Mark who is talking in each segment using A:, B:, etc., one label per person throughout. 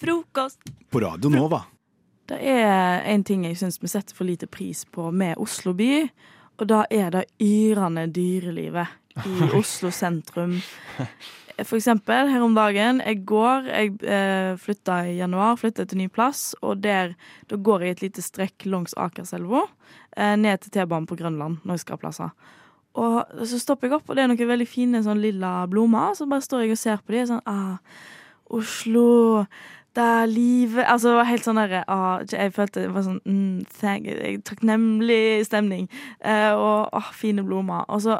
A: Frokost.
B: På Radio Nova.
A: Det er en ting jeg syns vi setter for lite pris på med Oslo by, og da er det yrende dyrelivet i Oslo sentrum. For eksempel her om dagen. Jeg går, jeg eh, flytta i januar, flytta til ny plass, og der, da går jeg et lite strekk langs Akerselva eh, ned til T-banen på Grønland når jeg skal ha plasser. Og så stopper jeg opp, og det er noen veldig fine sånn lilla blomster. Så bare står jeg og ser på dem, og sånn ah, Oslo, det er livet Altså det var helt sånn derre ah, Jeg følte det var sånn mm, thank, takknemlig stemning. Eh, og ah, fine blomster. Og så,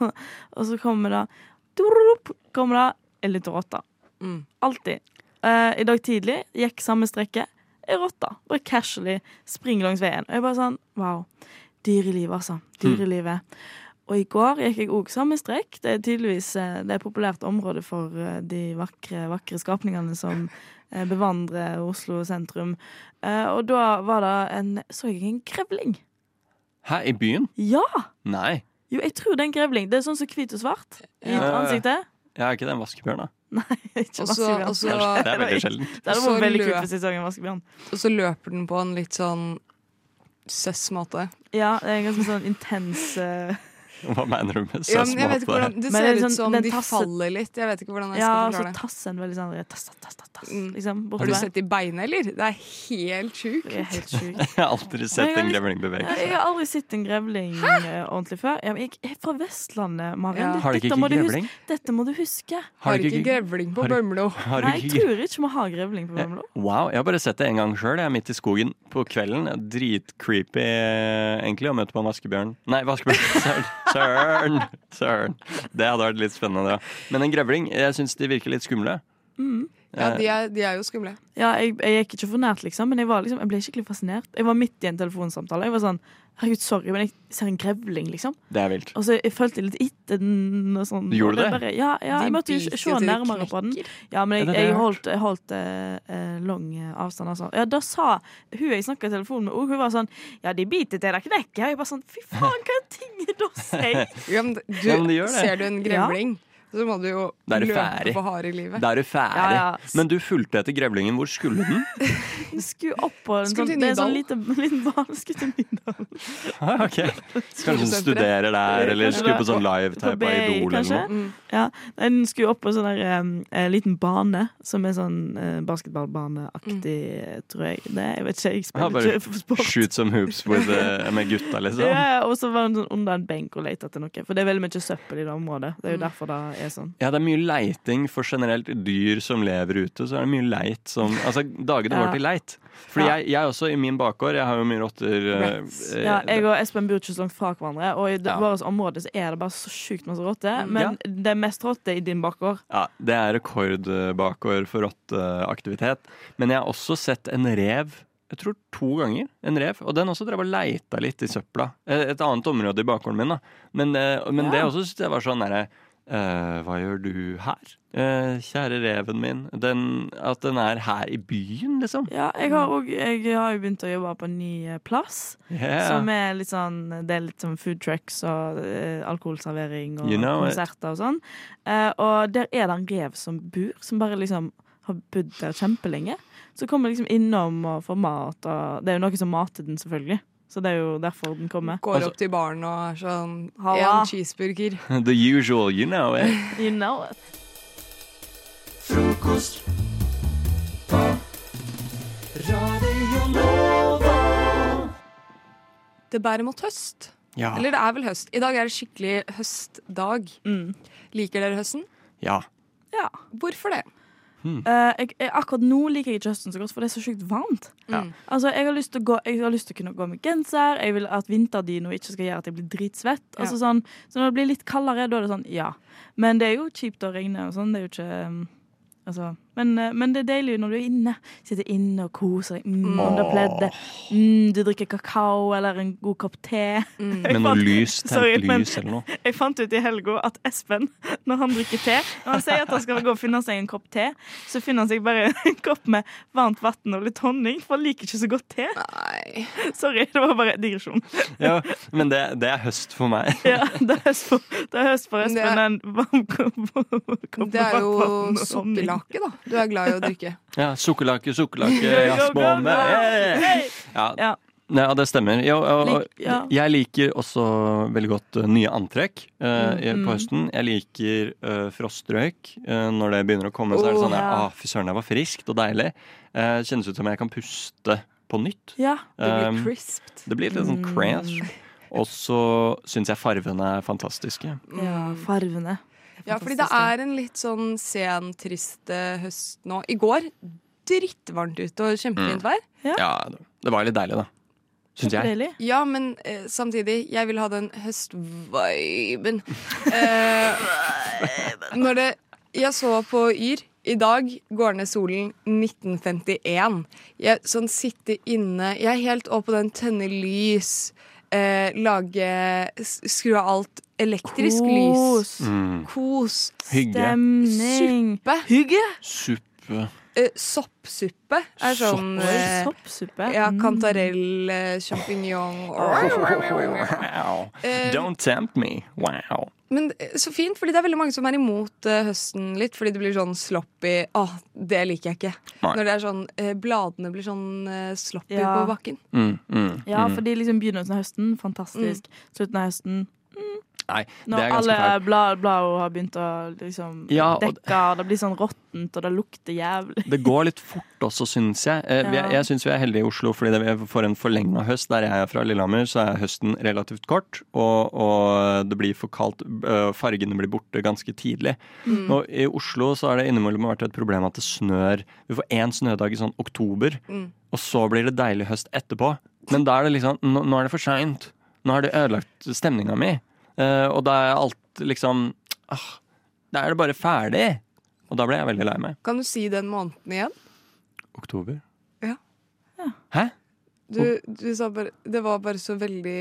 A: og så kommer det dururup, Kommer det en liten rotte.
C: Mm.
A: Alltid. Eh, I dag tidlig gikk samme strekket. Ei rotte. Bare casually springer langs veien. Og jeg bare sånn Wow. Dyrelivet, altså. Dyrelivet. Og i går gikk jeg òg samme strekk. Det er tydeligvis eh, det er et populært område for eh, de vakre, vakre skapningene som eh, bevandrer Oslo sentrum. Eh, og da var det en Så jeg en grevling.
D: Hæ, i byen?
A: Ja!
D: Nei.
A: Jo, jeg tror det er en grevling. Det er sånn som hvit og svart i
D: Ja.
A: ansiktet.
D: Jeg er ikke det en vaskebjørn, da?
A: Ikke
C: Og
A: vaskebjørn.
D: Det er veldig sjelden.
A: Det hadde
C: og så
A: vært veldig kult hvis jeg så en vaskebjørn.
C: Og så løper den på en litt sånn søss måte.
A: Ja, det er en ganske sånn intens eh,
D: Hva mener du med
C: Ja, men jeg vet ikke hvordan, det ser
A: det er
C: ut
A: sånn-
C: som de
A: tasset-
C: faller litt. Jeg vet ikke hvordan jeg skal
A: ja,
C: forklare det.
A: tassen veldig sånn tass, tass, tass, tass,
C: Mm.
A: liksom,
C: Har du sett de beina, eller? Det er helt sjukt.
A: Det helt sjukt.
D: Jeg har aldri sett en grevling bevege seg.
A: Jeg har aldri sett en grevling Hæ? ordentlig før. Jeg er fra Vestlandet, Marion.
C: Ja.
D: Har de ikke grevling?
A: Dette må du huske.
C: Har ikke grevling på Bømlo.
A: Nei, jeg tror ikke vi har grevling på Bømlo.
D: Wow, jeg har bare sett det en gang sjøl. Jeg er midt i skogen på kvelden. Dritcreepy eh, egentlig å møte på en vaskebjørn. Nei, vaskebjørn. Søren. Søren. Det hadde vært litt spennende. Ja. Men en grevling, jeg syns de virker litt skumle.
C: Ja, de er, de er jo skumle.
A: Ja, jeg, jeg gikk ikke for nært, liksom, men jeg, var liksom, jeg ble skikkelig fascinert. Jeg var midt i en telefonsamtale. Jeg var sånn Herregud, sorry, men jeg ser en grevling, liksom.
D: Det er vilt.
A: Og så jeg følte litt etter den og sånn.
D: Gjorde du det?
A: Bare, ja, ja, jeg måtte jo se nærmere på den. Ja, men jeg,
D: jeg
A: holdt, jeg holdt uh, eh, lang eh, avstand, altså. Ja, da sa hun jeg snakka i telefonen med, hun var sånn Ja, de biter til deg knekker. Jeg bare sånn Fy faen, hva er ting da sier?
C: Ja, men du,
D: Ja, men de gjør det.
C: Ser du en grevling, så må du jo løpe
D: på
C: hard i livet.
D: Da er du ferdig.
A: Ja, ja.
D: Men du fulgte etter grevlingen. Hvor skulle den?
A: Skulle opp på en sånn, det er sånn liten, liten bane. Skulle til Nydalen.
D: Ah, ok. Kanskje den studerer der, eller skulle på sånn live-type
A: På
D: av Idol eller noe.
C: Mm.
A: Ja, Den skulle opp på sånn der um, liten bane, som er sånn uh, basketballbaneaktig, tror jeg. Det, jeg vet ikke, jeg spiller ikke for sport.
D: Shoot some hoops with, uh, med gutta, liksom.
A: Ja, og så var den sånn under en benk og lette etter noe. For det er veldig mye søppel i det området. Det er jo derfor det er sånn.
D: Ja, det er mye leiting for generelt dyr som lever ute. Så er det mye leit som Altså, dagene
A: Ja.
D: går til leit. Fordi
A: Ja.
D: jeg, jeg også, i min bakgård, jeg har jo mye rotter eh, eh,
A: Ja, jeg og Espen bor ikke så langt fra hverandre, og i
D: Ja. Mm.
A: vårt område så er det bare så sjukt masse rotter. Men det er mest rotter i din bakgård.
D: Ja, det er rekordbakgård for rotteaktivitet. Men jeg har også sett en rev. Jeg tror to ganger. En rev. Og den også drev og leita litt i søpla. Eh, Et annet område i bakgården min, da. Men, men
A: Ja.
D: det også syntes jeg var sånn derre eh, Hva gjør du her? Uh, kjære reven min. Den, at den er her i byen, liksom.
A: Ja, jeg har, også, jeg har jo begynt å jobbe på en ny eh, plass.
D: Yeah.
A: Som er litt sånn Det er litt sånn food trucks og uh, alkoholservering og
D: You know
A: konserter og sånn. Og der er det en rev som bor, som bare liksom har bodd der kjempelenge. Så kommer liksom innom og får mat, og det er jo noe som mater den, selvfølgelig. Så det er jo derfor den kommer.
C: Går
D: Altså-
C: opp til baren og er sånn
A: Halla.
C: En cheeseburger.
D: The usual, you know it.
A: You know it.
E: Frokost på Radio Nova.
C: Det bærer mot høst.
D: Ja.
C: Eller det er vel høst. I dag er det skikkelig høstdag.
A: Mm.
C: Liker dere høsten?
D: ja.
A: Ja.
C: Hvorfor det?
A: Eh, jeg, jeg, akkurat nå liker jeg ikke høsten så godt, for det er så sjukt varmt.
D: Ja.
C: Mm.
A: Altså, jeg har, lyst til å gå, jeg har lyst til å kunne gå med genser. Jeg vil at vinterdino ikke skal gjøre at jeg blir dritsvett. Altså, sånn, så når det blir litt kaldere, da er det sånn, ja. Men det er jo kjipt å regne og sånn. Det er jo ikke um, Altså, Men, eh, men det er deilig når du er inne. Sitter inne og koser deg mm, under pleddet. Mm, du drikker kakao eller en god kopp te.
C: Mm.
D: Med noe lys,
A: Sorry,
D: tent
A: men-
D: lys eller noe.
A: Jeg fant ut i helga at Espen, når han drikker te Når han sier at han skal gå og finne seg en kopp te, så finner han seg bare en kopp med varmt vann og litt honning, for han liker ikke så godt te.
C: Nei.
A: Sorry, det var bare digresjon.
D: Ja, men det, det er høst for meg.
A: Ja, det er høst for, det er høst for
C: Det
A: Espen.
C: er-
A: En varm kopp kopp
C: Det er
A: med
C: jo
A: varmt vann og honning.
C: sukkerlake, da. Du er glad i å drikke.
D: Ja, Sukkerlake, sukkerlake, jazzbombe. Ja, det stemmer. Jo, og, og, Jeg liker også veldig godt eh, nye antrekk eh,
A: Mm.
D: på høsten. Jeg liker eh, frostrøyk. eh, når det begynner å komme, så er det sånn
A: ja.
D: ah, Fy søren, det var friskt og deilig. Uh, kjennes ut som jeg kan puste på nytt.
A: Ja.
C: Det blir
D: Um, det blir litt sånn
A: Mm.
D: Og så syns jeg farvene er fantastiske.
A: ja, farvene.
C: Ja, fordi det er en litt sånn sen, trist eh, høst nå. I går drittvarmt ute og kjempefint vær.
A: Ja.
D: Ja, det, var litt deilig, da. Syns jeg.
A: Deilig.
C: Ja, men eh, samtidig, jeg vil ha den høstviben. Eh, når det Jeg så på Yr. I dag går ned solen 1951. Jeg sånn sitter inne Jeg er helt oppe på den tønne lys, eh, lage Skru av alt elektrisk lys.
A: Kos.
D: Mm.
C: Kos.
D: Hygge.
A: Stemning.
C: Suppe.
A: Hygge.
D: Suppe.
C: Eh, soppsuppe er sånn eh,
A: soppsuppe.
C: Ja,
A: Mm.
C: kantarell, eh, sjampinjong
D: Don't tempt me. Wow.
C: Men så fint, fordi det er veldig mange som er imot høsten litt. Fordi det blir sånn sloppy. Åh, det liker jeg ikke.
D: Nei.
C: Når det er sånn, eh, bladene blir sånn sloppy
A: Ja.
C: på bakken.
D: Mm, mm,
A: Ja,
D: mm.
A: fordi liksom begynnelsen av høsten, fantastisk. Slutten av høsten,
D: Nei, det
A: når alle
D: fælt.
A: bla har begynt å liksom
D: Ja,
A: dekke, det blir sånn råttent, og det lukter jævlig.
D: Det går litt fort også, syns jeg. Eh,
A: Ja.
D: Jeg syns vi er heldige i Oslo fordi det- vi får en forlenga høst. Der jeg er fra Lillehammer, så er høsten relativt kort, og, og det blir for kaldt. Fargene blir borte ganske tidlig.
A: Mm.
D: Og I Oslo så har det innimellom vært et problem at det snør. Vi får én snødag i sånn oktober,
C: Mm.
D: og så blir det deilig høst etterpå. Men da er det liksom Nå, nå er det for seint. Nå har det ødelagt stemninga mi. Eh, og da er alt liksom ah, Da er det bare ferdig. Og da ble jeg veldig lei meg.
C: Kan du si den måneden igjen?
D: Oktober?
C: Ja.
A: Ja.
D: Hæ?
C: Du, du sa bare Det var bare så veldig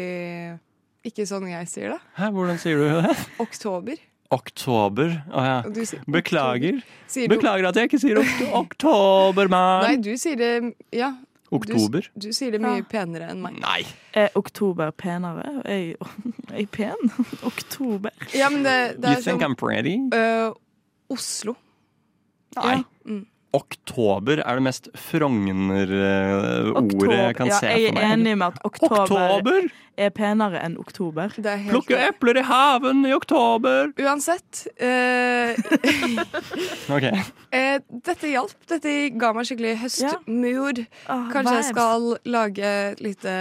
C: Ikke sånn jeg sier det.
D: Hæ? Hvordan sier du det?
C: Oktober.
D: Oktober? Å ja.
C: Sier
D: Beklager.
C: oktober.
D: Beklager at jeg ikke sier oktober, oktober,
C: Nei, du sier det Ja.
D: Oktober?
C: Du, du sier det mye
A: Ja.
C: penere enn meg.
D: Nei.
A: Er oktober penere? Er jeg, er jeg pen? oktober.
C: Ja, men det, det
D: You
C: er
D: think
C: som,
D: I'm pretty?
C: Uh, Oslo.
D: Nei.
C: Mm.
D: Oktober er det mest Frogner-ordet jeg kan
A: ja,
D: se
A: jeg
D: for
A: er enig med at oktober,
D: Oktober!
A: er penere enn oktober.
C: Det er helt
D: Plukke epler i haven i oktober!
C: Uansett. øh,
D: okay.
C: eh, dette hjalp. Dette ga meg skikkelig høstmood.
A: Ah,
C: Kanskje jeg skal lage et lite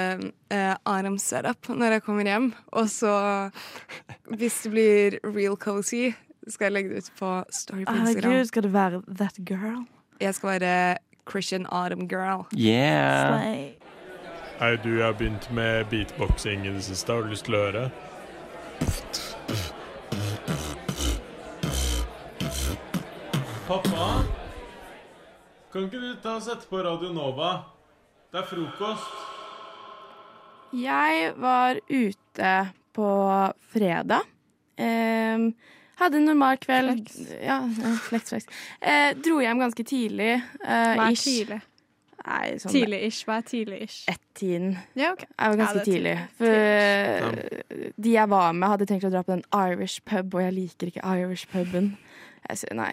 C: eh, RM setup når jeg kommer hjem. Og så, hvis det blir real cozy, skal jeg legge det ut på Story på Instagram.
A: Herregud, skal det være that girl?
C: Jeg skal være Christian Autumn girl.
D: Yeah.
A: Slay.
B: Hei, du, jeg har begynt med beatboxing i det siste. Har du lyst til å høre? Pappa? Kan ikke du ta og sette på Radio Nova? Det er frokost.
F: Jeg var ute på fredag. Ehm, hadde en normal kveld. Ja, ja, flex, flex. Eh, dro hjem ganske tidlig. eh,
G: Hva er
F: ish.
G: tidlig?
F: Nei, sånn
G: Tidlig-ish. Hva er tidlig-ish?
F: ett-tiden.
G: Ja, okay.
F: Jeg var ganske
G: er
F: tidlig.
G: tidlig.
F: For ja. de jeg var med, hadde tenkt å dra på den Irish pub, og jeg liker ikke Irish puben. Nei,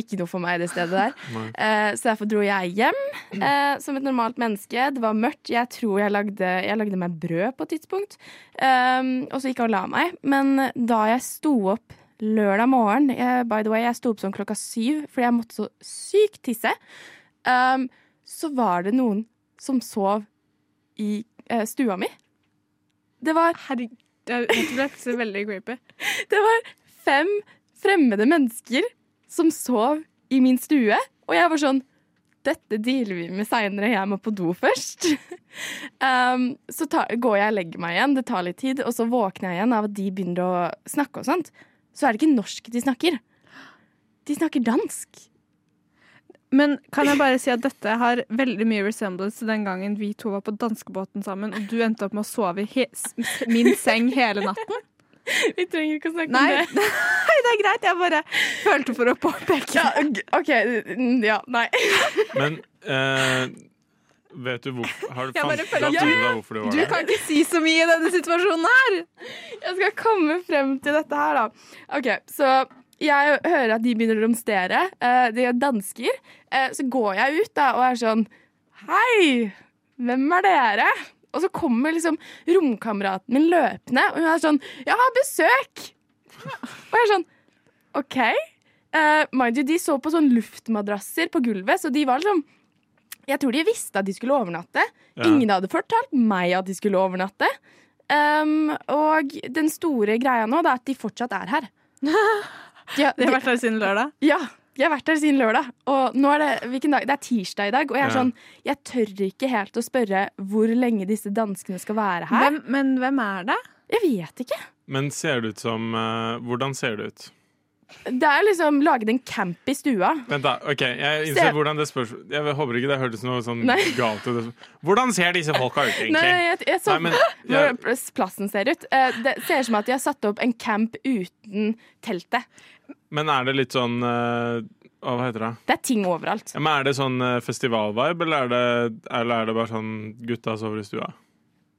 F: ikke noe for meg det stedet der. Eh, så derfor dro jeg hjem eh, som et normalt menneske. Det var mørkt. Jeg tror jeg lagde, jeg lagde meg brød på et tidspunkt. Um, og så gikk jeg og la meg. Men da jeg sto opp lørdag morgen jeg, By the way, jeg sto opp sånn klokka syv fordi jeg måtte så sykt tisse. Um, så var det noen som sov i uh, stua mi. Det var,
G: Herregud, det ble veldig creepy.
F: det var fem fremmede mennesker som sov i min stue, og jeg var sånn dette dealer vi med seinere, jeg må på do først. um, så ta, går jeg og legger meg igjen, det tar litt tid, og så våkner jeg igjen av at de begynner å snakke og sånt. Så er det ikke norsk de snakker. De snakker dansk.
G: Men kan jeg bare si at dette har veldig mye resemblance til den gangen vi to var på danskebåten sammen, og du endte opp med å sove i he min seng hele natten?
F: Vi trenger ikke å snakke
G: Nei,
F: om det.
G: nei, det er greit. Jeg bare følte for å påpeke
F: Ja, OK. Ja, nei.
B: Men eh, vet du hvor Har du fant
G: føler
B: ja,
G: at
B: hvorfor du var
G: Du
B: der?
G: kan ikke si så mye i denne situasjonen her!
F: Jeg skal komme frem til dette her, da. OK, så jeg hører at de begynner å romstere. Eh, de er dansker. Eh, så går jeg ut da og er sånn Hei, hvem er dere? Og så kommer liksom romkameraten min løpende, og hun er sånn Jeg har besøk! Og jeg er sånn OK. Eh, mind you, de så på sånn luftmadrasser på gulvet, så de var liksom Jeg tror de visste at de skulle overnatte.
B: Ja.
F: Ingen hadde fortalt meg at de skulle overnatte. Um, og den store greia nå det er at de fortsatt er her. De, har-
G: Det har vært her siden lørdag.
F: ja, de har vært her siden lørdag. Og nå er det, dag? det er tirsdag i dag, og jeg er
B: Ja.
F: sånn Jeg tør ikke helt å spørre hvor lenge disse danskene skal være her.
G: Hvem, men hvem er det?
F: Jeg vet ikke.
B: Men ser det ut som eh, Hvordan ser det ut?
F: Det er liksom laget en camp i stua.
B: Vent, da. ok, Jeg
F: Se.
B: innser hvordan det spørs Jeg håper ikke det hørtes noe sånn
F: Nei.
B: galt ut. Hvordan ser disse folka ut, egentlig?
F: Nei, jeg, jeg så
B: Nei, men jeg,
F: plassen ser ut. Eh, Det ser ut som at de har satt opp en camp uten teltet.
B: men er det litt sånn eh, Hva heter det?
F: Det er ting overalt.
B: Ja, men er det sånn eh, festivalvibe, eller er eller er det bare sånn gutta sover i stua?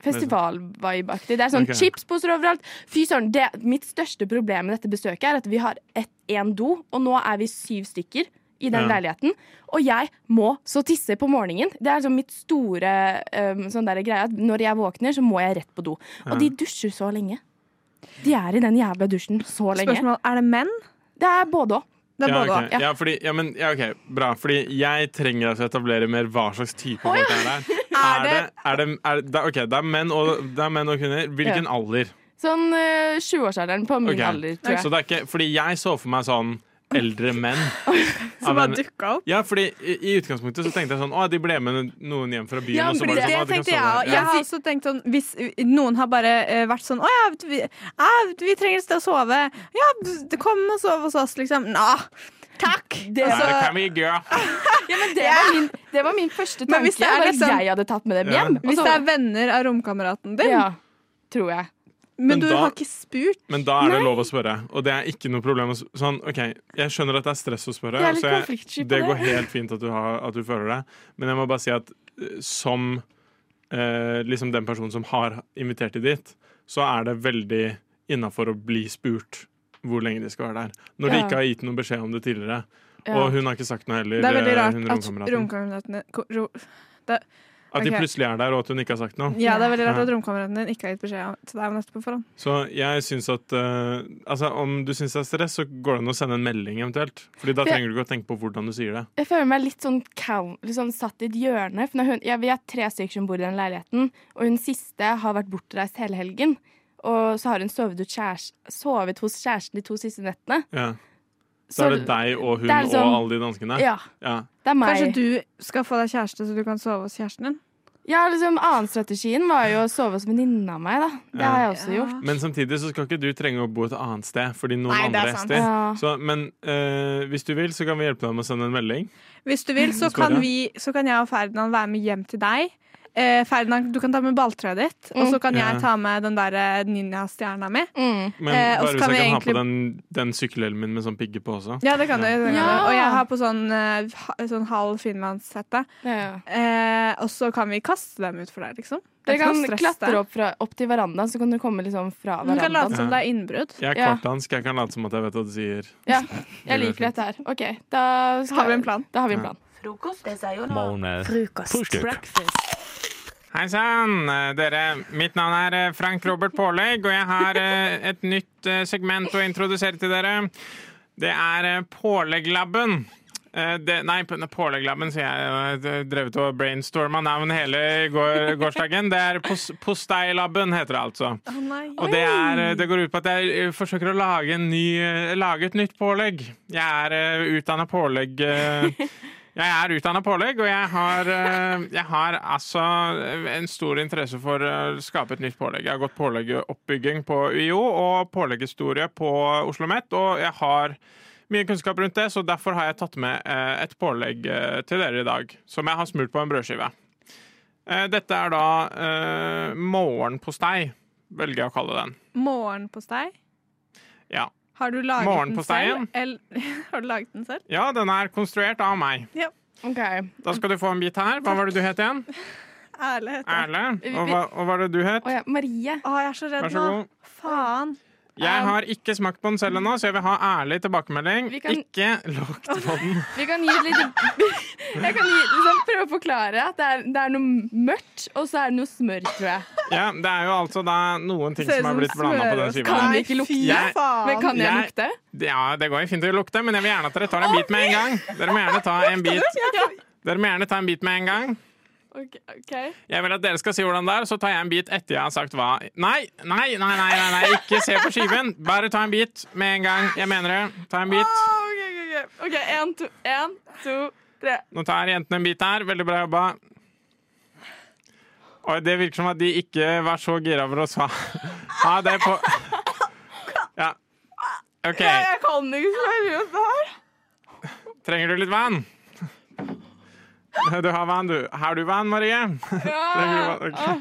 F: Festivalvibeaktig. Det er sånn
B: okay.
F: chipsposer overalt. Fy søren, Mitt største problem med dette besøket er at vi har én do, og nå er vi syv stykker i den
B: Ja.
F: leiligheten. Og jeg må så tisse på morgenen. Det er sånn mitt store um, sånn der greie at når jeg våkner, så må jeg rett på do.
B: Ja.
F: Og de dusjer så lenge. De er i den jævla dusjen så lenge.
G: Spørsmål, Er det menn?
F: Det er både òg.
B: Ja,
G: okay.
F: ja.
B: ja, fordi, ja, men, ja, ok, bra. Fordi jeg trenger altså å etablere mer hva slags type folk det er der. Er det, er det, er det, ok, det er menn og, det er menn og kvinner. Hvilken alder?
F: Sånn uh, 20-årsalderen på min
B: okay.
F: alder, tror jeg.
B: Så det er ikke, fordi jeg så for meg sånn eldre menn.
G: Som bare dukka opp?
B: Ja, fordi i, i utgangspunktet så tenkte jeg sånn Å, de ble med noen hjem fra byen.
F: Ja,
B: og så var det
G: Det
B: sånn, «Å,
G: tenkte jeg òg.
B: her».
G: Jeg har også tenkt sånn Hvis noen har bare eh, vært sånn Å ja, vi, ja, vi trenger et sted å sove. Ja, kom og sov hos oss, liksom. Nå, takk!
F: Det, så,
B: det kan vi gjøre.
F: ja, men det, var min, det var min første
G: Men
F: tanke.
G: hvis det er liksom-
F: jeg hadde tatt med dem hjem. Ja.
G: Hvis det er venner av romkameraten din.
F: Ja, tror jeg.
G: Men,
B: Men
G: du
B: da-
G: har ikke spurt.
B: Men da er det lov å spørre. Og det er ikke noe problem. å Sånn, ok, Jeg skjønner at det er stress å spørre. Så jeg, det
F: det.
B: går helt fint at du, har, at du føler det. Men jeg må bare si at eh, som eh, liksom den personen som har invitert de dit, så er det veldig innafor å bli spurt hvor lenge de skal være der. Når de ikke har gitt noen beskjed om det tidligere. Og hun har ikke sagt noe heller.
G: Det er veldig
B: eh,
G: rart at
B: romkameraten.
G: romkameratene ro,
B: At de
G: okay.
B: plutselig er der, og at hun ikke har sagt noe.
G: Ja, det er veldig rart at romkameraten din ikke har gitt beskjed til deg om dette på forhånd.
B: Så jeg syns at uh, Altså, om du syns det er stress, så går det an å sende en melding eventuelt. Fordi da
F: For jeg-
B: trenger du ikke å tenke på hvordan du sier det.
F: Jeg føler meg litt sånn, litt sånn satt i et hjørne. For hun, ja, vi er tre stykker som bor i den leiligheten, og hun siste har vært bortreist hele helgen. Og så har hun sovet, kjærest, sovet hos kjæresten de to siste nettene.
B: Ja. Så er det deg og hun
F: liksom-
B: og alle de danskene?
F: Ja,
B: Ja.
F: det er meg.
G: Kanskje du skal få deg kjæreste så du kan sove hos kjæresten din?
F: Ja, liksom Annenstrategien var jo å sove hos venninna av meg, da. Det
B: Ja.
F: har jeg også gjort.
B: Men samtidig så skal ikke du trenge å bo et annet sted fordi noen
G: Nei,
B: andre er
G: sant.
B: sted.
F: Ja.
B: Så, men eh, hvis du vil, så kan vi hjelpe deg med å sende en melding.
G: Hvis du vil, så kan, vi, så kan jeg og Ferdinand være med hjem til deg. Eh, Ferdinand, du kan ta med balltrøya ditt, og så kan
B: Ja.
G: jeg ta med den der eh, ninjastjerna mi.
F: Mm.
B: Men
G: Eh, og
B: bare
G: så
B: hvis
G: kan
B: jeg
G: vi
B: kan ha
G: egentlig-
B: på den, den sykkelhjelmen med sånn pigge på også.
G: Ja, det kan du. det kan
F: Ja.
G: du. Og jeg har på sånn, eh, ha- sånn halv finlandshette.
F: Ja.
G: Eh, og så kan vi kaste dem ut for deg, liksom. Det
F: Dere
G: er ikke
F: kan
G: noe stress
F: klatre opp, fra, opp til verandaen, så kan du komme liksom fra
G: Du kan late
F: verandaen.
G: som det er innbrudd.
B: Jeg er
F: Ja.
B: kvartdansk, jeg kan late som at jeg vet hva du sier.
F: Ja, jeg liker dette her. OK, da
G: skal, har vi en plan.
F: Da har vi en plan.
B: Hei sann, dere. Mitt navn er eh, Frank Robert Pålegg, og jeg har eh, et nytt eh, segment å introdusere til dere. Det er Pålegglabben. Det, nei, Pålegglabben, sier jeg. Jeg drevet og brainstorma navn hele går, gårsdagen. Det er pos, Posteilabben, heter det altså. Og det, er, det går ut på at jeg forsøker å lage, en ny, lage et nytt pålegg. Jeg er utdanna pålegg... eh, jeg er utdanna pålegg, og jeg har, eh, jeg har altså en stor interesse for å skape et nytt pålegg. Jeg har gått påleggoppbygging på UiO og påleggshistorie på Oslo OsloMet, og jeg har mye kunnskap rundt det, så derfor har jeg tatt med eh, et pålegg eh, til dere i dag, som jeg har smurt på en brødskive. Eh, dette er da uh, morgenpostei, velger jeg å kalle den.
G: Morgenpostei.
B: Ja.
G: Har du laget den
B: Morgenposteien?
G: selv? Eller, har du laget den selv?
B: ja, den er konstruert av meg.
F: Ok.
B: Da skal du få en bit her. Hva var det du het igjen?
G: Det.
B: Erle. Og hva, og hva var det du het?
F: Å ja, Marie.
G: Å, jeg er så redd
B: Vær så
G: nå.
B: god.
G: Faen.
B: Jeg har ikke smakt på den selv ennå, så jeg vil ha ærlig tilbakemelding.
F: Vi kan-
B: Ikke lukt på den.
F: Vi kan gi et lite Jeg kan gi, liksom, prøve å forklare at det er, det er noe mørkt, og så er det noe smør, tror jeg.
B: Ja, Det er jo altså da noen ting som har blitt blanda på den skiva.
F: Kan vi ikke lukte?
B: Jeg-
F: Men kan jeg
B: Jeg-
F: lukte?
B: Ja, det går fint å lukte, men jeg vil gjerne at dere tar en bit med en gang. Dere må gjerne ta en bit Dere må gjerne ta en bit med en gang.
F: Ok, ok.
B: Jeg vil at dere skal si hvordan det er, så tar jeg en bit etter jeg har sagt hva. Nei, nei, nei, nei, nei, nei. ikke se på skiven. Bare ta en bit med en gang. Jeg mener det. Ta en bit.
F: Ok, ok, en, to, en, to, tre.
B: Nå tar jentene en bit her. Veldig bra jobba. Oi, det virker som at de ikke var så gira for å ha det på Ja. OK.
F: Jeg kan ikke seriøst det her.
B: Trenger du litt vann? Du har vann, du. Har du vann, Marie? Ja.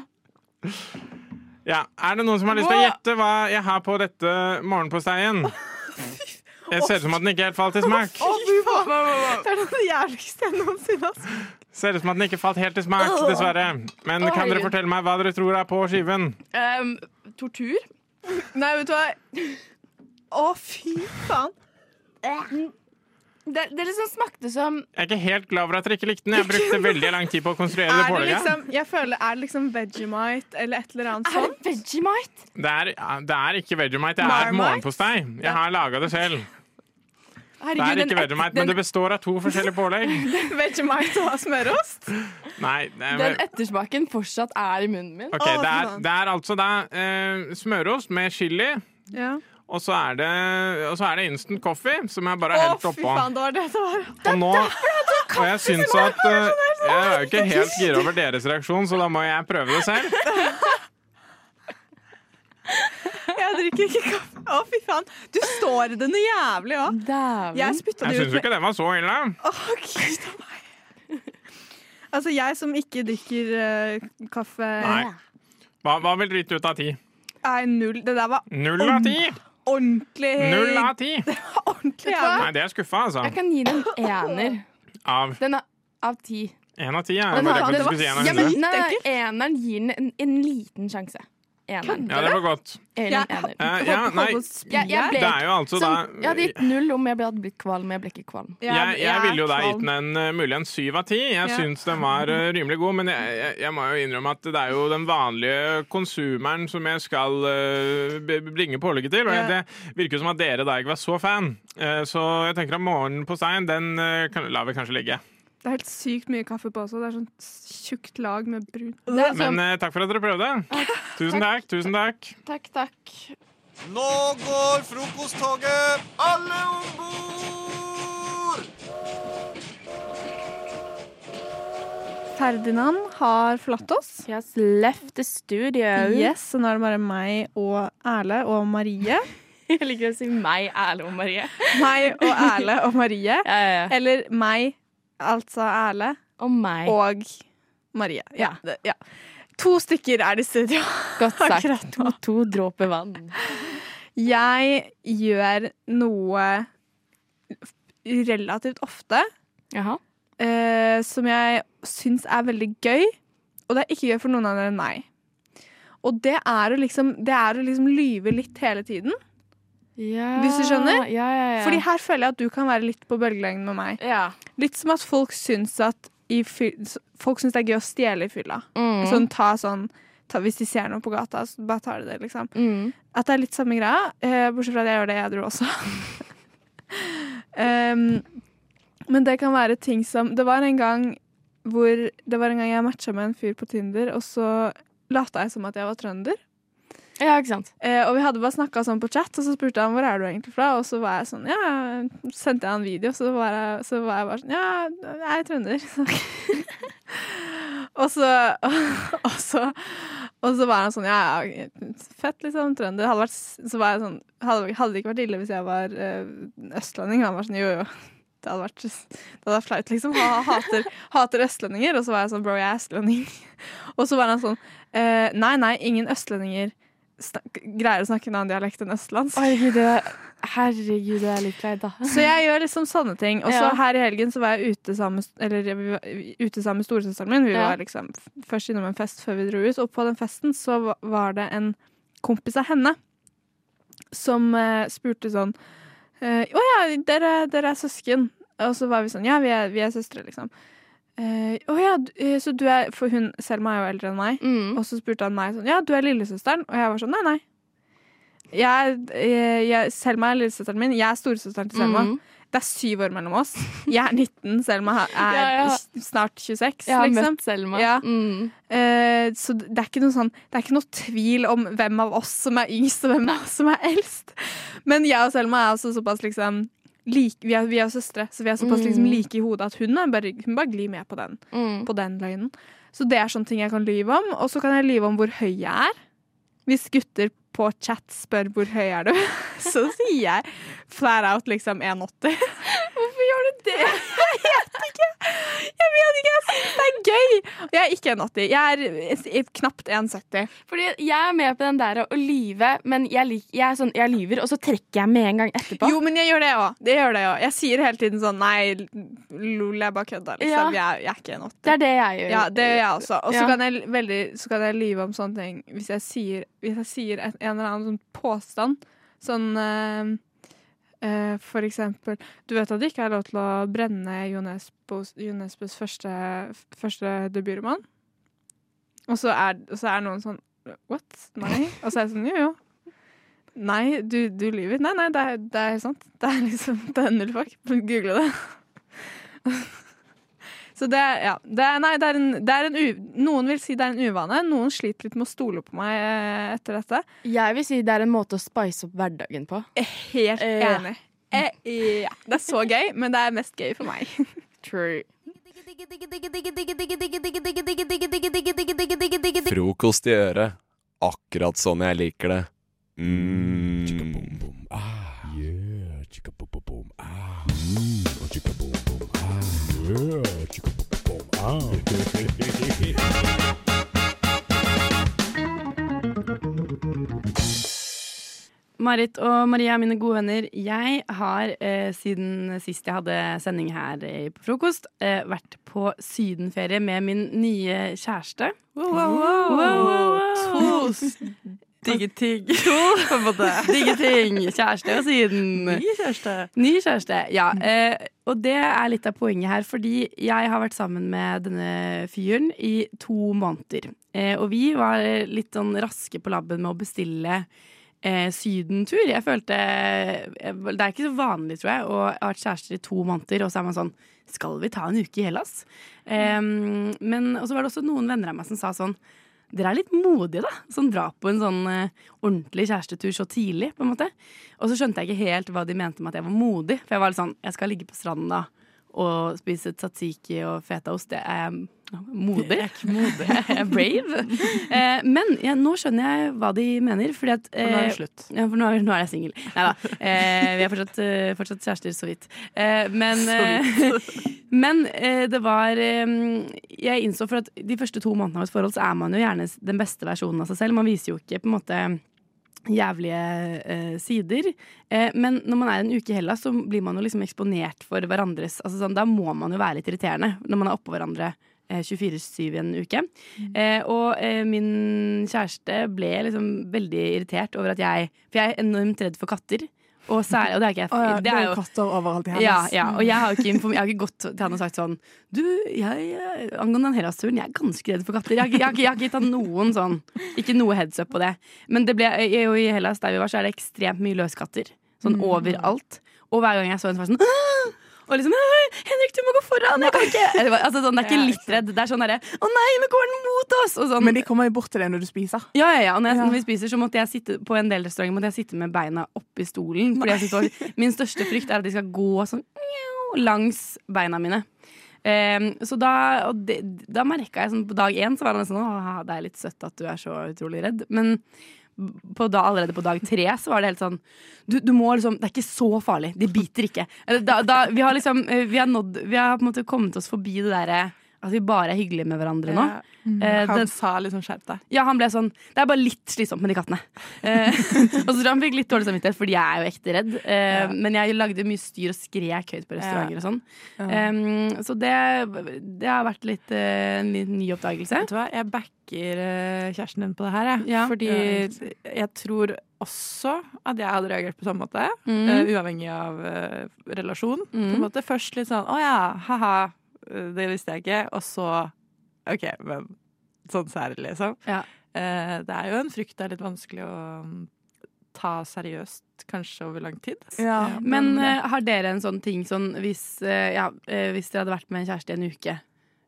B: Ja. Er det noen som har lyst til å gjette hva jeg har på dette morgenposteien? Det ser ut som at den ikke helt falt i smak.
G: Det er det jævligste jeg noensinne har smakt.
B: Ser ut som at den ikke falt helt i smak, dessverre. Men kan dere fortelle meg hva dere tror er på skiven?
F: Um, tortur?
G: Nei, vet du hva? Å, fy faen.
F: Det, det liksom smakte som
B: Jeg er ikke helt glad for at dere ikke likte den. Jeg brukte veldig lang tid på å konstruere det pålegget.
G: liksom, jeg føler, er det liksom Vegemite eller et eller annet
F: Er det Vegemite?
B: Det er, det er ikke Vegemite, det er
G: Marmite?
B: morgenpostei. Jeg har laga det selv. Det er ikke Vegemite, men det består av to forskjellige pålegg.
G: Vegemite og smørost?
B: Nei, det er,
F: den ettersmaken fortsatt er i munnen min.
G: Okay,
B: det, er, det er altså da eh, smørost med chili,
G: Ja.
B: Og så er det, og så er det instant coffee, som jeg bare har helt
G: fy
B: oppå.
G: faen, det var det det var.
B: Og nå Og jeg syns at uh, Jeg er jo ikke helt gira over deres reaksjon, så da må jeg prøve det selv.
G: Jeg drikker ikke kaffe. Å, fy faen. Du står i det noe jævlig òg. Jeg spytta
B: Jeg
G: det
B: syns
G: ut.
B: jo ikke det var så ille.
G: Å, gud a meg. Altså, jeg som ikke drikker eh, kaffe
B: Nei. Hva, hva vil drite ut av ti?
G: Nei, null. Det der var
B: Null av ti!
G: Ordentlig
B: Null av ti!
G: Ordentlig jævlig.
B: Nei, det er skuffa, altså.
F: Jeg kan gi den en ener.
B: Av
F: Den er av ti.
B: én av ti. Ja.
F: Den Ja, men nei, eneren gir den en, en liten sjanse. Eneren.
B: Ja, det var godt.
F: Eller
G: Ja,
F: en.
B: Eh, ja, nei,
F: Jeg, jeg, ble,
B: det er jo altså da
F: sånn, jeg hadde gitt null om jeg hadde blitt kvalm, men jeg ble ikke kvalm.
B: jeg, jeg ville jo da gitt den en, eh, mulig en syv av ti. Jeg
G: Ja.
B: syns den var eh, rimelig god, men jeg, jeg, jeg må jo innrømme at det er jo den vanlige konsumeren som jeg skal uh, bringe pålegget til. Og
G: jeg,
B: det virker jo som at dere da ikke var så fan. Eh, så jeg tenker at morgenen den uh, den lar vi kanskje ligge.
G: Det er helt sykt mye kaffe på også. Det er sånn tjukt lag med brun.
F: Er
B: Men
F: sånn,
B: eh, takk for at dere prøvde. Tusen takk. tusen takk.
F: takk, takk.
E: Nå går frokosttoget! Alle om bord!
G: Ferdinand har forlatt oss.
F: He has left the studio.
G: Yes, så nå er det bare meg og Erle og Marie.
F: Jeg liker å si meg, Erle og Marie.
G: Meg og Erle og Marie.
F: Ja, ja, ja.
G: Eller meg, altså Erle,
F: Og meg.
G: og Marie. Ja, ja. To stykker er det i studio.
F: Godt sagt. To, to dråper vann.
G: Jeg gjør noe relativt ofte
F: Jaha.
G: eh, som jeg syns er veldig gøy, og det er ikke gøy for noen andre enn meg. Og det er å liksom, det er å liksom lyve litt hele tiden.
F: Ja.
G: Hvis du skjønner?
F: Ja, ja, ja.
G: Fordi her føler jeg at du kan være litt på bølgelengden med meg.
F: ja.
G: Litt som at folk syns at i fy Folk syns det er gøy å stjele i fylla.
F: Mm.
G: Sånn ta sånn ta, Hvis de ser noe på gata, så bare tar de det, liksom.
F: Mm.
G: At det er litt samme greia, eh, bortsett fra at jeg gjør det edru også. um, men det kan være ting som Det var en gang hvor Det var en gang jeg matcha med en fyr på Tinder, og så lata jeg som at jeg var trønder.
F: Ja, ikke sant.
G: Eh, og vi hadde bare snakka sånn på chat, og så spurte han hvor er du egentlig fra. Og så var jeg sånn, ja, sendte jeg han video, så var jeg, så var jeg bare sånn, ja, jeg er trønder. og så, og så, Og så var han sånn Ja, fett, liksom. Trønder. Hadde vært, så var jeg sånn Hadde, hadde det ikke vært ille hvis jeg var øh, østlending? Han var sånn jo, jo. Det hadde vært, det hadde vært flaut, liksom. Han hater, hater østlendinger. Og så var jeg sånn bro, jeg er østlending. Og så var han sånn eh, nei, nei, ingen østlendinger greier å snakke en annen dialekt enn østlands.
F: Herregud, det, herregud, det er litt kleint, da.
G: Så jeg gjør liksom sånne ting. Og så
F: Ja.
G: her i helgen så var jeg ute sammen eller, var ute sammen med storesøsteren min. Vi
F: Ja.
G: var liksom først innom en fest før vi dro ut, og på den festen så var det en kompis av henne som uh, spurte sånn Å uh, oh, ja, dere, dere er søsken. Og så var vi sånn Ja, vi er, vi er søstre, liksom. Eh, Å uh, oh ja, så du er For hun Selma er jo eldre enn meg.
F: Mm.
G: Og så spurte han meg sånn Ja, du er lillesøsteren? Og jeg var sånn Nei, nei. Jeg, jeg, jeg, Selma er lillesøsteren min. Jeg er storesøsteren til Selma.
F: Mm.
G: Det er syv år mellom oss. Jeg er 19, Selma er
F: Ja, ja.
G: snart 26.
F: Jeg har
G: liksom.
F: møtt Selma.
G: Ja.
F: Mm.
G: Uh, så det er, ikke noe sånn, det er ikke noe tvil om hvem av oss som er yngst, og hvem av oss som er eldst. Men jeg og Selma er også såpass liksom like, vi, er, vi er søstre, så vi er såpass liksom
F: Mm.
G: like i hodet at hun, bare, hun bare glir med på den,
F: Mm.
G: på den løgnen. Så det er sånne ting jeg kan lyve om. Og så kan jeg lyve om hvor høy jeg er. Hvis gutter på chat spør hvor høy er du, så sier jeg flat out liksom 1,80. Gjør du det? Jeg vet ikke. Jeg vet ikke, jeg syns det er gøy. Jeg er ikke en 80. Jeg er knapt en knapt 1,70.
F: Fordi jeg er med på den der å lyve, men jeg, lik, jeg, sånn, jeg lyver, og så trekker jeg med en gang etterpå.
G: Jo, men jeg gjør det òg. Det gjør det også. Jeg sier hele tiden sånn Nei, lol, jeg bare kødda. Liksom. Jeg, er- jeg er ikke 1,80.
F: Det er det jeg gjør.
G: Ja, det gjør jeg også. Og så
F: Ja.
G: kan, jeg veldig, så kan jeg lyve om sånne ting hvis jeg sier, hvis jeg sier en, en eller annen sånn påstand. Sånn eh, eh, For eksempel Du vet at det ikke er lov til å brenne Jonesbos, første, første debutroman? Og så er, er noen sånn What? Nei? Og så er jeg sånn Jo, jo. Nei, du, du lyver. Nei, nei, det er, det er sant. Det er liksom Det er null fuck. Google det. Så det, ja, det nei, det er en, det er en u, Noen vil si det er en uvane. Noen sliter litt med å stole på meg eh, etter dette.
F: Jeg vil si det er en måte å spice opp hverdagen på.
G: Helt
F: Ja.
G: enig. Eh, ja. Det er så gøy, men det er mest gøy for meg.
F: True.
H: Frokost i øret. Akkurat sånn jeg liker det. Mm.
I: Marit og Maria er mine gode venner. Jeg har eh, siden sist jeg hadde sending her eh, på frokost, eh, vært på sydenferie med min nye kjæreste.
A: Wow, wow, wow.
I: Wow, wow, Digge ting. Digge ting. Kjæreste og syden.
A: Ny kjæreste.
I: Ny kjæreste, ja. Eh, og det er litt av poenget her, fordi jeg har vært sammen med denne fyren i to måneder. Eh, og vi var litt sånn raske på labben med å bestille eh, sydentur. Jeg følte eh, Det er ikke så vanlig, tror jeg, å ha vært kjærester i to måneder, og så er man sånn Skal vi ta en uke i Hellas? Eh, men Og så var det også noen venner av meg som sa sånn dere er litt modige, da, som drar på en sånn eh, ordentlig kjærestetur så tidlig. på en måte. Og så skjønte jeg ikke helt hva de mente med at jeg var modig. For jeg var litt sånn, jeg skal ligge på stranda og spise tzatziki og fetaost. Det er ja, modig. Modig. Brave. Eh, men ja, nå skjønner jeg hva de mener. Fordi at,
A: Og nå er det
I: eh,
A: slutt.
I: Ja, for nå nå er jeg singel. Nei da. Eh, vi er fortsatt, eh, fortsatt kjærester, så vidt. Eh, men eh, men eh, det var eh, Jeg innså for at de første to månedene av et forhold så er man jo gjerne den beste versjonen av seg selv. Man viser jo ikke på en måte jævlige eh, sider. Eh, men når man er en uke i Hellas, så blir man jo liksom eksponert for hverandres altså sånn, Da må man jo være litt irriterende når man er oppå hverandre eh, 24-7 i en uke. Eh, og eh, min kjæreste ble liksom veldig irritert over at jeg For jeg er enormt redd for katter. Og, særlig, og det er ikke jeg.
A: Oh, ja,
I: det er jo
A: katter overalt i Hellas.
I: ja, og jeg har, ikke, jeg har ikke gått til han og sagt sånn Du, jeg, jeg- angående den Hellas-turen, jeg er ganske redd for katter. Jeg har, ikke- jeg, har, ikke- gitt han noen sånn Ikke noe heads up på det. Men det ble, i, i Hellas, der vi var, så er det ekstremt mye løskatter. Sånn overalt. Og hver gang jeg så en, så var jeg sånn «Åh!» Og liksom 'Henrik, du må gå foran! Jeg kan ikke!' Altså, sånn, det er ikke litt redd. Det er sånn derre 'Å nei, nå går den mot oss!' Sånn.
A: Men de kommer jo bort til deg når du spiser.
I: Ja, ja, ja. Og når, jeg, når vi spiser, så måtte jeg sitte på en del restauranter måtte jeg sitte med beina oppi stolen. Fordi jeg var, Min største frykt er at de skal gå sånn langs beina mine. Um, så da, da merka jeg sånn på dag én så var det sånn Åh, det er litt søtt at du er så utrolig redd. Men på da, allerede på dag tre så var det helt sånn du, du må liksom, Det er ikke så farlig. De biter ikke. Da, da, vi har liksom eh, Vi har, nådd, vi har på en måte kommet oss forbi det derre at vi bare er hyggelige med hverandre nå.
J: Ja.
I: Eh,
J: Han
I: den-
J: sa liksom 'skjerp deg'.
I: ja, han ble sånn Det er bare litt slitsomt med de kattene. Eh, og så tror jeg han fikk litt dårlig samvittighet, fordi jeg er jo ekte redd. Eh,
J: Ja.
I: Men jeg lagde mye styr og skrek høyt på restauranter og sånn. Eh, så det, det har vært litt uh, en liten ny oppdagelse.
J: Vet du hva, jeg backer uh, kjæresten din på det her, jeg.
I: Ja.
J: Fordi jeg tror også at jeg hadde reagert på samme måte.
I: Mm.
J: Uh, uavhengig av uh, relasjon.
I: Mm.
J: Først litt sånn 'å ja, ha-ha', det visste jeg ikke. Og så OK, men sånn særlig, liksom.
I: Ja.
J: Eh, det er jo en frykt det er litt vanskelig å mm, ta seriøst, kanskje over lang tid.
K: Ja,
J: Eh,
I: Men
J: det-
I: eh, har dere en sånn ting sånn hvis, uh, ja, uh, hvis dere hadde vært med en kjæreste i en uke,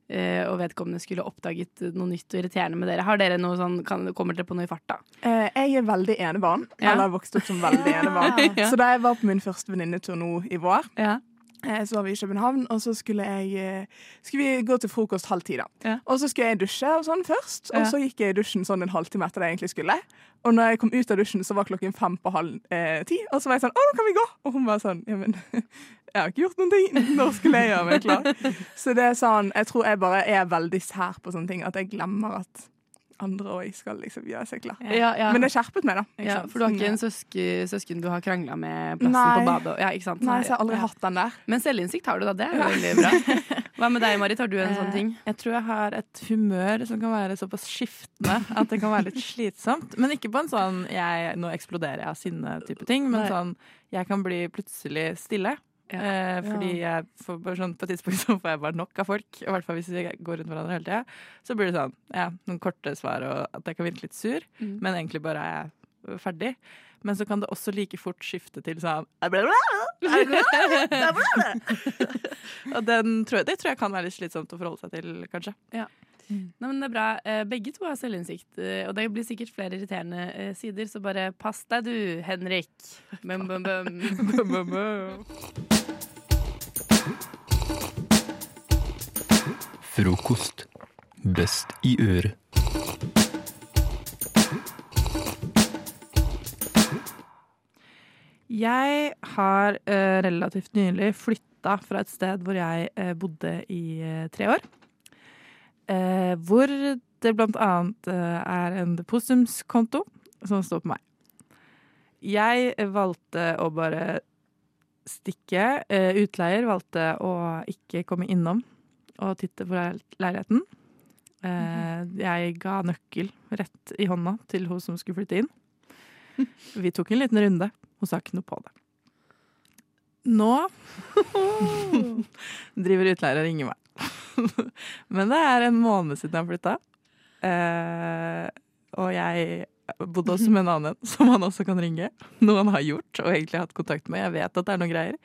I: eh, og vedkommende skulle oppdaget noe nytt og irriterende med dere, har dere noe sånn, kan, kommer dere på noe i farta?
K: Eh, jeg er veldig enebarn.
I: Ja.
K: Eller har vokst opp som veldig enebarn.
J: Ja.
K: Så da jeg var på min første venninnetur nå i vår,
J: Ja.
K: eh, så var vi i København, og så skulle, jeg, eh, skulle vi gå til frokost halv ti. da.
J: Ja.
K: Og så skulle jeg dusje og sånn først, og
J: Ja.
K: så gikk jeg i dusjen sånn en halvtime etter det jeg egentlig skulle. Og når jeg kom ut av dusjen, så var klokken fem på halv eh, ti, og så var jeg sånn 'Å, nå kan vi gå!' Og hun var sånn 'Ja, men jeg har ikke gjort noen ting. Når skulle jeg gjøre meg klar?' Så det er sånn, jeg tror jeg bare er veldig sær på sånne ting, at jeg glemmer at andre òg skal liksom gjøre seg klar.
I: Ja, ja.
K: Men det skjerpet meg, da.
I: ja, for du har ikke en søsken, søsken du har krangla med plassen
K: Nei.
I: på badet? Ja, ikke sant?
K: Nei, så jeg har aldri
I: Ja.
K: hatt den der.
I: Men selvinnsikt har du, da. Det er jo veldig bra. Hva med deg, Marit? Har du en sånn ting?
J: Eh, Jeg tror jeg har et humør som kan være såpass skiftende at det kan være litt slitsomt. Men ikke på en sånn jeg, 'nå eksploderer jeg av sinne'-type ting, men sånn jeg kan bli plutselig stille.
I: Ja.
J: Eh, fordi jeg får bare sånn, på et tidspunkt så får jeg bare nok av folk. I hvert fall hvis vi går rundt hverandre hele tida. Så blir det sånn, ja, noen korte svar, og at jeg kan virke litt sur.
I: Mm.
J: Men egentlig bare er jeg ferdig. Men så kan det også like fort skifte til sånn Og den tror jeg, det tror jeg kan være litt slitsomt å forholde seg til, kanskje.
I: Nei, men det er bra. Eh, Begge to har selvinnsikt, eh, og det blir sikkert flere irriterende eh, sider, så bare pass deg du, Henrik. Bum, bum, bum.
L: Frokost. Best i øret.
J: Jeg har uh, relativt nylig flytta fra et sted hvor jeg uh, bodde i uh, tre år. Eh, hvor det blant annet eh, er en depositumskonto som står på meg. Jeg valgte å bare stikke. Eh, utleier valgte å ikke komme innom og titte på leil- leiligheten. Eh, jeg ga nøkkel rett i hånda til hun som skulle flytte inn. Vi tok en liten runde. Hun sa ikke noe på det. Nå driver utleier og ringer meg. Men det er en måned siden jeg flytta. Eh, og jeg bodde også med en annen som han også kan ringe. Noe han har gjort og egentlig hatt kontakt med. Jeg vet at det er noen greier.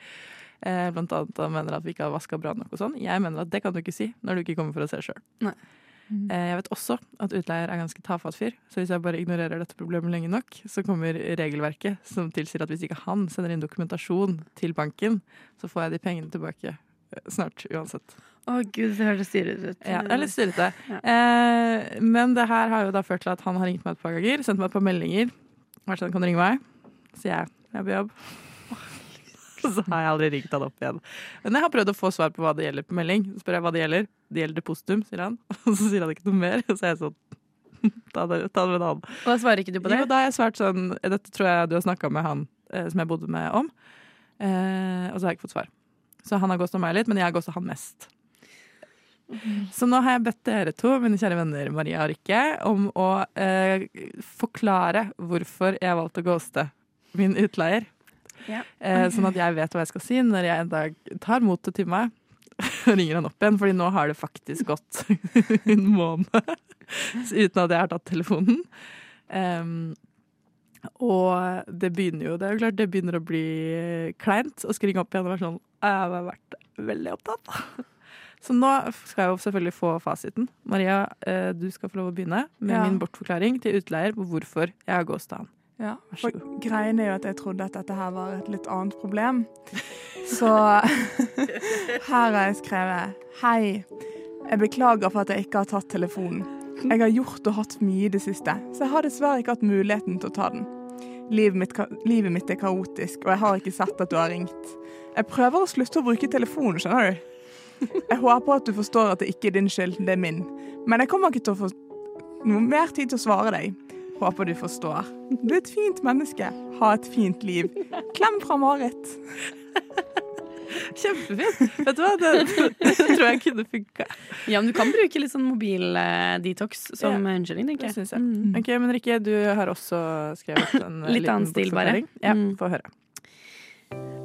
J: Eh, blant annet han mener at vi ikke har vaska bra nok og sånn. Jeg mener at det kan du ikke si når du ikke kommer for å se sjøl.
I: Nei.
J: Eh, jeg vet også at utleier er ganske tafatt fyr, så hvis jeg bare ignorerer dette problemet lenge nok, så kommer regelverket som tilsier at hvis ikke han sender inn dokumentasjon til banken, så får jeg de pengene tilbake eh, snart uansett.
I: Å gud, det høres styrete ut.
J: Ja, det er litt styrete.
I: Ja.
J: Eh, men det her har jo da ført til at han har ringt meg et par ganger, sendt meg et par meldinger. Vært sånn, kan du ringe meg? Sier jeg, jeg er på jobb. Så har jeg aldri ringt han opp igjen. Men jeg har prøvd å få svar på hva det gjelder på melding. Så spør jeg hva det gjelder. Det gjelder depositum, sier han. Og så sier han ikke noe mer. Så er jeg sånn Ta det, ta det med en annen.
I: Og da svarer ikke du på det?
J: Jo, da har jeg svart sånn Dette tror jeg du har snakka med han eh, som jeg bodde med om. Eh, og så har jeg ikke fått svar. Så han har ghosta meg litt, men jeg har ghosta han mest. Så nå har jeg bedt dere to, mine kjære venner Maria og Rikke, om å eh, forklare hvorfor jeg valgte å ghoste min utleier.
I: Ja.
J: Eh, sånn at jeg vet hva jeg skal si når jeg en dag tar motet til meg og ringer han opp igjen. Fordi nå har det faktisk gått en måned uten at jeg har tatt telefonen. Um, og det begynner jo Det er jo klart det begynner å bli kleint å skringe opp igjen og være sånn Jeg har vært veldig opptatt. Så nå skal jeg jo selvfølgelig få fasiten. Maria, eh, du skal få lov å begynne med
K: Ja.
J: min bortforklaring til utleier på hvorfor jeg har ghosta han.
K: Ja, for greien er jo at jeg trodde at dette her var et litt annet problem. Så her har jeg skrevet Hei. Jeg beklager for at jeg ikke har tatt telefonen. Jeg har gjort og hatt mye i det siste, så jeg har dessverre ikke hatt muligheten til å ta den. Livet mitt, livet mitt er kaotisk, og jeg har ikke sett at du har ringt. Jeg prøver å slutte å bruke telefonen, skjønner du. Jeg håper at du forstår at det ikke er din skyld, det er min. Men jeg kommer ikke til å få noe mer tid til å svare deg. Håper du forstår. Du er et fint menneske. Ha et fint liv. Klem fra Marit.
J: Kjempefint. Vet du hva, det, det tror jeg kunne funka.
M: Ja, men du kan bruke litt sånn mobil-detox som
J: yeah.
M: unnskyldning, tenker
J: Det
M: jeg.
J: Mm. Ok, Men Rikke, du har også skrevet en eh,
M: Litt
J: liten
M: annen stil, bare.
J: Ja,
M: Mm.
J: få høre.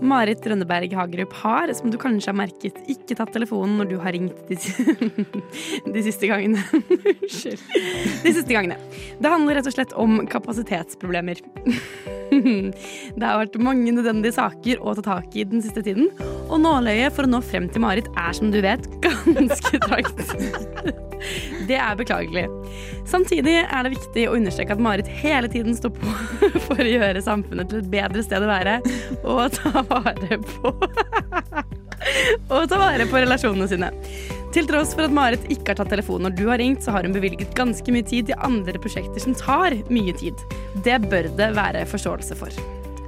M: Marit Rønneberg Hagerup har, som du kanskje har merket, ikke tatt telefonen når du har ringt de, de siste gangene. Unnskyld. De siste gangene. Det handler rett og slett om kapasitetsproblemer. Det har vært mange nødvendige saker å ta tak i den siste tiden, og nåløyet for å nå frem til Marit er, som du vet, ganske trangt. Det er beklagelig. Samtidig er det viktig å understreke at Marit hele tiden står på for å gjøre samfunnet til et bedre sted å være, og ta vare på Og ta vare på relasjonene sine. Til tross for at Marit ikke har tatt telefonen når du har ringt, så har hun bevilget ganske mye tid til andre prosjekter som tar mye tid. Det bør det være forståelse for.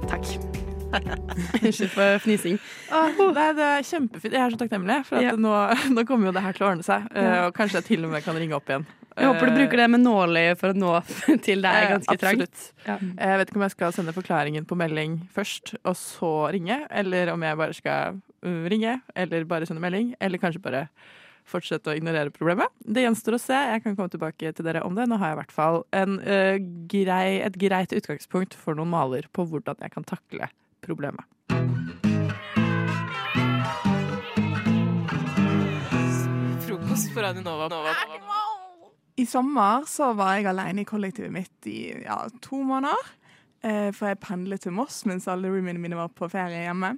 M: Takk. Unnskyld for fnising.
J: Ah, nei, det er kjempefint. Jeg er så takknemlig, for at
M: Ja.
J: nå, nå kommer jo det her til å ordne seg. eh,
M: Ja.
J: Og kanskje jeg til og med kan ringe opp igjen.
M: Jeg håper du bruker det med nåløye for å nå til det er
J: Eh,
M: ganske trangt.
J: absolutt. Jeg vet ikke om jeg skal sende forklaringen på melding først, og så ringe, eller om jeg bare skal uh, ringe, eller bare sende melding, eller kanskje bare fortsette å ignorere problemet. Det gjenstår å se. Jeg kan komme tilbake til dere om det. Nå har jeg i hvert fall en, uh, grei, et greit utgangspunkt for noen maler på hvordan jeg kan takle problemet.
C: Frokost på Radio Nova. Nova.
K: I sommer så var jeg alene i kollektivet mitt i ja, to måneder. Eh, for jeg pendlet til Moss mens alle roomiene mine var på ferie hjemme.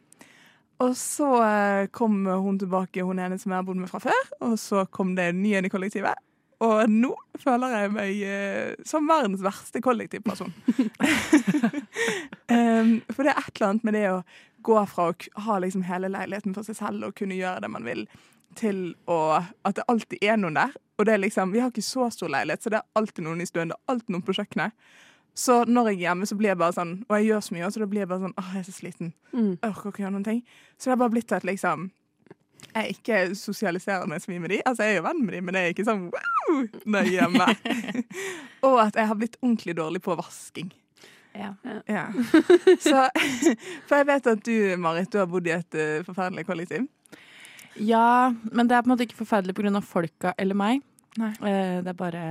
K: Og så eh, kom hun tilbake, hun ene som jeg har bodd med fra før. Og så kom det en ny en i kollektivet. Og nå føler jeg meg eh, som verdens verste kollektivperson. um, for det er et eller annet med det å gå fra å ha liksom hele leiligheten for seg selv og kunne gjøre det man vil, til å, at det alltid er noen der. Og det er liksom, Vi har ikke så stor leilighet, så det er alltid noen i stuen. Det er alltid noen på kjøkkenet. Så når jeg er hjemme, så blir jeg bare sånn Og jeg gjør så mye, så da blir jeg bare sånn Åh, jeg er så sliten. Jeg orker ikke gjøre noen ting. Så det har bare blitt at liksom jeg ikke sosialiserer meg så mye med de. Altså, jeg er jo venn med de, men det er ikke sånn wow når jeg er hjemme. og at jeg har blitt ordentlig dårlig på vasking.
M: Ja.
K: Ja. Så, for jeg vet at du, Marit, du har bodd i et uh, forferdelig kollektiv.
J: Ja, men det er på en måte ikke forferdelig pga. folka eller meg.
K: Nei.
J: Uh, det er bare